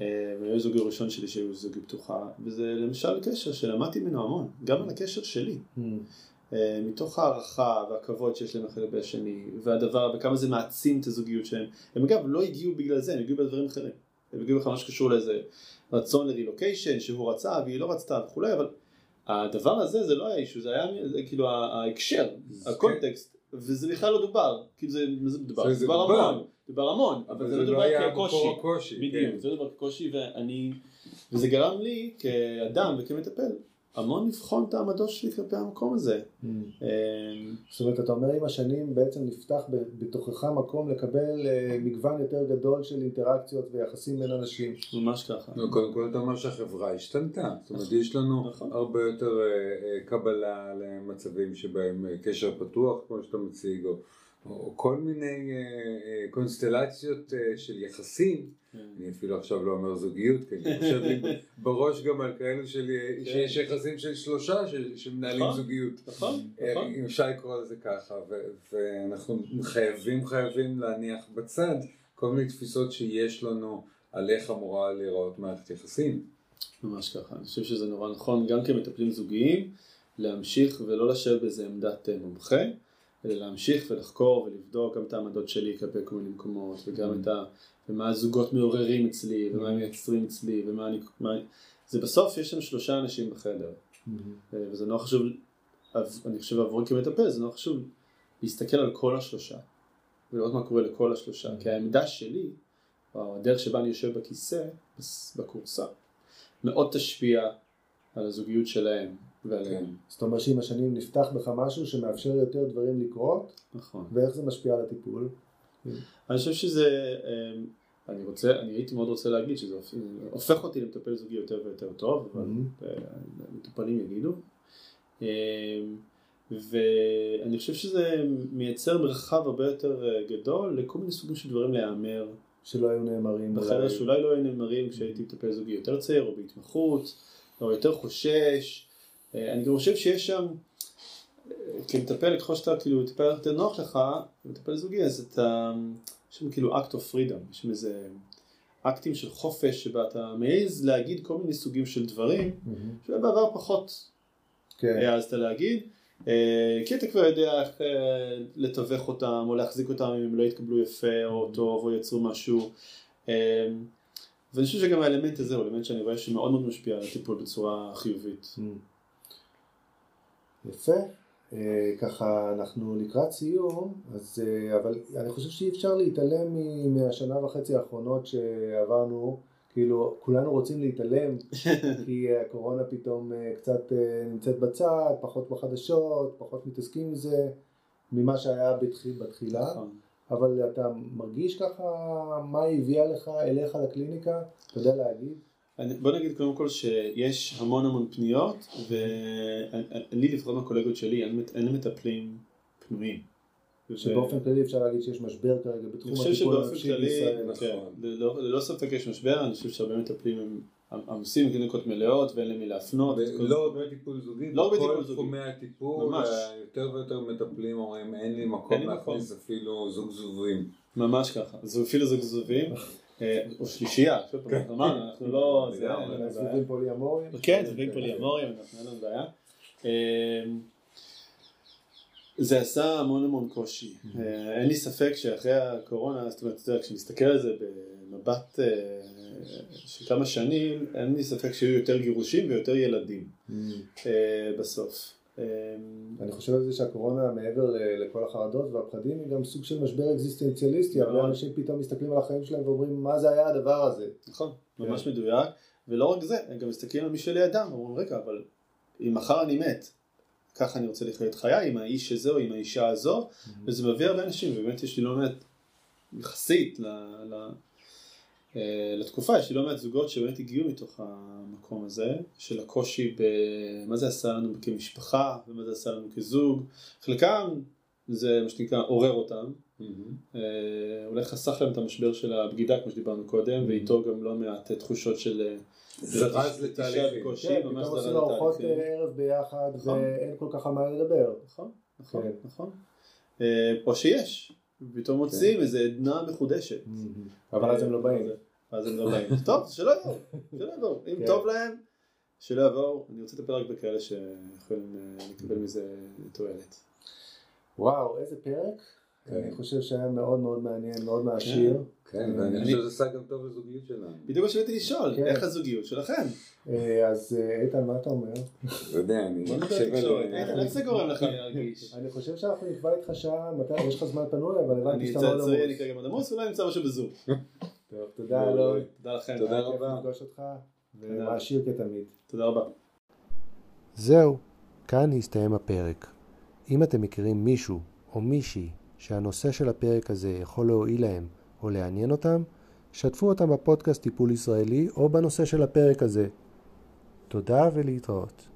אה, והיו זוגי ראשון שלי שהיו זוגיות פתוחה, וזה למשל קשר שלמדתי ממנו המון, גם על הקשר שלי. אה, מתוך הערכה והכבוד שיש להם אחד לגבי השני, והדבר, וכמה זה מעצים את הזוגיות שלהם. הם אגב לא הגיעו בגלל זה, הם הגיעו בדברים אחרים. הם הגיעו בכלל משהו שקשור לאיזה רצון לרילוקיישן שהוא רצה והיא לא רצתה וכולי, אבל הדבר הזה זה לא היה אישו, זה היה זה, כאילו ההקשר, הקונטקסט, וזה בכלל לא דובר, כאילו זה, זה דובר, זה דובר. המון, דובר המון, אבל זה לא דובר היה כקושי, מקור הקושי, בדיוק, כן. זה לא דובר כקושי ואני, וזה גרם לי כאדם וכמטפל המון לבחון את העמדות שלי כלפי המקום הזה. אה, זאת אומרת, אתה אומר עם השנים בעצם נפתח בתוכך מקום לקבל אה, מגוון יותר גדול של אינטראקציות ויחסים בין אנשים. ממש ככה. לא, קודם כל אתה אומר שהחברה השתנתה, זאת אומרת יש לנו נכון. הרבה יותר אה, אה, קבלה למצבים שבהם קשר פתוח כמו שאתה מציג, או, כל מיני אה, אה, קונסטלציות אה, של יחסים, כן. אני אפילו עכשיו לא אומר זוגיות, כי אני חושב לי בראש גם על כאלו של, כן. שיש יחסים של שלושה שמנהלים נכון. זוגיות. נכון, נכון. אם אפשר לקרוא לזה ככה, ו- ואנחנו חייבים חייבים להניח בצד כל מיני תפיסות שיש לנו על איך אמורה להיראות מערכת יחסים. ממש ככה, אני חושב שזה נורא נכון גם כמטפלים זוגיים להמשיך ולא לשבת באיזה עמדת מומחה, אלא להמשיך ולחקור ולבדוק גם את העמדות שלי כלפי כל מיני מקומות וגם את ה... ומה הזוגות מעוררים אצלי ומה הם מייצרים אצלי ומה אני... מה... זה בסוף יש שם שלושה אנשים בחדר. אה, וזה נורא חשוב, אני חושב עבורי כמטפל זה נורא חשוב להסתכל על כל השלושה ולראות מה קורה לכל השלושה. כי העמדה שלי או הדרך שבה אני יושב בכיסא בכורסה מאוד תשפיע על הזוגיות שלהם ועליהם. זאת אומרת שעם השנים נפתח בך משהו שמאפשר יותר דברים לקרות, נכון. ואיך זה משפיע על הטיפול. אני חושב שזה, אמ, אני רוצה, אני הייתי מאוד רוצה להגיד שזה הופ- הופך אותי למטפל זוגי יותר ויותר טוב, אבל. אה, מטופלים יגידו. אמ, ואני חושב שזה מייצר מרחב הרבה יותר אה, גדול לכל מיני סוגים של דברים להיאמר שלא היו נאמרים. בחדר אולי. שאולי לא היו נאמרים כשהייתי מטפל זוגי יותר צעיר או בהתמחות או יותר חושש. אה, אני גם חושב שיש שם, אה, כמטפל, ככל שאתה כאילו מטפל יותר נוח לך, כמטפל זוגי, אז אתה, יש שם כאילו act of freedom, יש שם איזה אקטים של חופש שבה אתה מעז להגיד כל מיני סוגים של דברים מהמם. שבעבר פחות כן. העזת להגיד. אה, כי אתה כבר יודע איך לתווך אותם או להחזיק אותם אם הם לא יתקבלו יפה או טוב או יצרו משהו. ואני חושב שגם האלמנט הזה הוא אלמנט שאני רואה שמאוד מאוד משפיע על הטיפול בצורה חיובית. יפה. אה, ככה אנחנו לקראת סיום, אז, אה, אבל אני חושב שאי אפשר להתעלם מהשנה וחצי האחרונות שעברנו, כאילו כולנו רוצים להתעלם, כי הקורונה פתאום אה, קצת נמצאת בצד, פחות בחדשות, פחות מתעסקים עם זה, ממה שהיה בתחיל, בתחילה, נכון. אבל אתה מרגיש ככה מה היא הביאה לך אליך לקליניקה, אתה יודע להגיד? אני- בוא נגיד קודם כל שיש המון המון פניות ולי לפחות מהקולגות שלי אין, מט- אין מטפלים פנויים. שבאופן כללי אפשר להגיד שיש משבר כרגע אני בתחום חושב הטיפול הנפשי בישראל. כן, נכון. ללא ללא ספק יש משבר, אני חושב שהרבה מטפלים הם עמוסים קליניקות מלאות ואין למי להפנות. לא רק בטיפול זוגי, לא בטיפול בכל זוגי. תחומי הטיפול, יותר ויותר מטפלים אומרים אין לי מקום להכניס אפילו זוג זובים. ממש ככה, זה אפילו זוג זובים, או שלישייה, שוב פעם, אנחנו אמרנו, אנחנו לא. זוגים פוליאמוריים. כן, זוגים פוליאמוריים, אנחנו אין לנו בעיה. אה, זה עשה המון המון קושי. אה, אין לי ספק שאחרי הקורונה, זאת אומרת, כשנסתכל על זה במבט אה, של כמה שנים, אין לי ספק שיהיו יותר גירושים ויותר ילדים אה, בסוף. אה, אני חושב על זה שהקורונה מעבר לכל החרדות והפחדים היא גם סוג של משבר אקזיסטנציאליסטי, הרבה מאוד. אנשים פתאום מסתכלים על החיים שלהם ואומרים מה זה היה הדבר הזה. נכון, ממש מדויק, ולא רק זה, הם גם מסתכלים על מי שלידם, אומרים רגע, אבל אם מחר אני מת, ככה אני רוצה לחיות את חיי, עם האיש הזה או עם האישה הזו, וזה מביא הרבה אנשים, ובאמת יש לי לא מעט, יחסית לתקופה, יש לי לא מעט זוגות שבאמת הגיעו מתוך המקום הזה, של הקושי במה זה עשה לנו כמשפחה, ומה זה עשה לנו כזוג, חלקם זה מה שנקרא עורר אותם, אה, אולי חסך להם את המשבר של הבגידה כמו שדיברנו קודם ואיתו גם לא מעט תחושות של אה, זרז נטישה לתהליכים. כן, ממש פתאום זרז עושים ארוחות. אה, ערב ביחד נכון. ואין כל כך על מה לדבר. נכון, נכון, כן. נכון. אה, או שיש, פתאום מוצאים איזה עדנה מחודשת. אבל אז הם לא באים. אז הם לא באים. טוב, שלא יבואו, שלא יבואו. אם כן. טוב להם, שלא יבואו. אני רוצה לטפל רק בכאלה שיכולים אה, לקבל מזה תועלת. וואו, איזה פרק. כן. אני חושב שהיה מאוד מאוד מעניין, מאוד מעשיר. כן, ואני חושב שזה עשה גם טוב לזוגיות שלנו. בדיוק מה שבאתי לשאול, כן. איך הזוגיות שלכם? אה, אז אה, איתן, מה אתה אומר? לא יודע, אני חושב על... איך איך זה גורם לך להרגיש? אני חושב שאנחנו נקבע איתך שעה, מתי, יש לך זמן פנוי, אבל הבנתי אני שאתה מאוד צעצועי, אני עמוס. כרגע מאוד עמוס, אולי נמצא משהו בזום. טוב, תודה אלון. תודה לכם. תודה רבה. לפגוש אותך, ומעשיר כתמיד. תודה רבה. זהו, כאן הסתיים הפרק. אם אתם מכירים מישהו או מישהי שהנושא של הפרק הזה יכול להועיל להם או לעניין אותם, שתפו אותם בפודקאסט טיפול ישראלי או בנושא של הפרק הזה. תודה ולהתראות.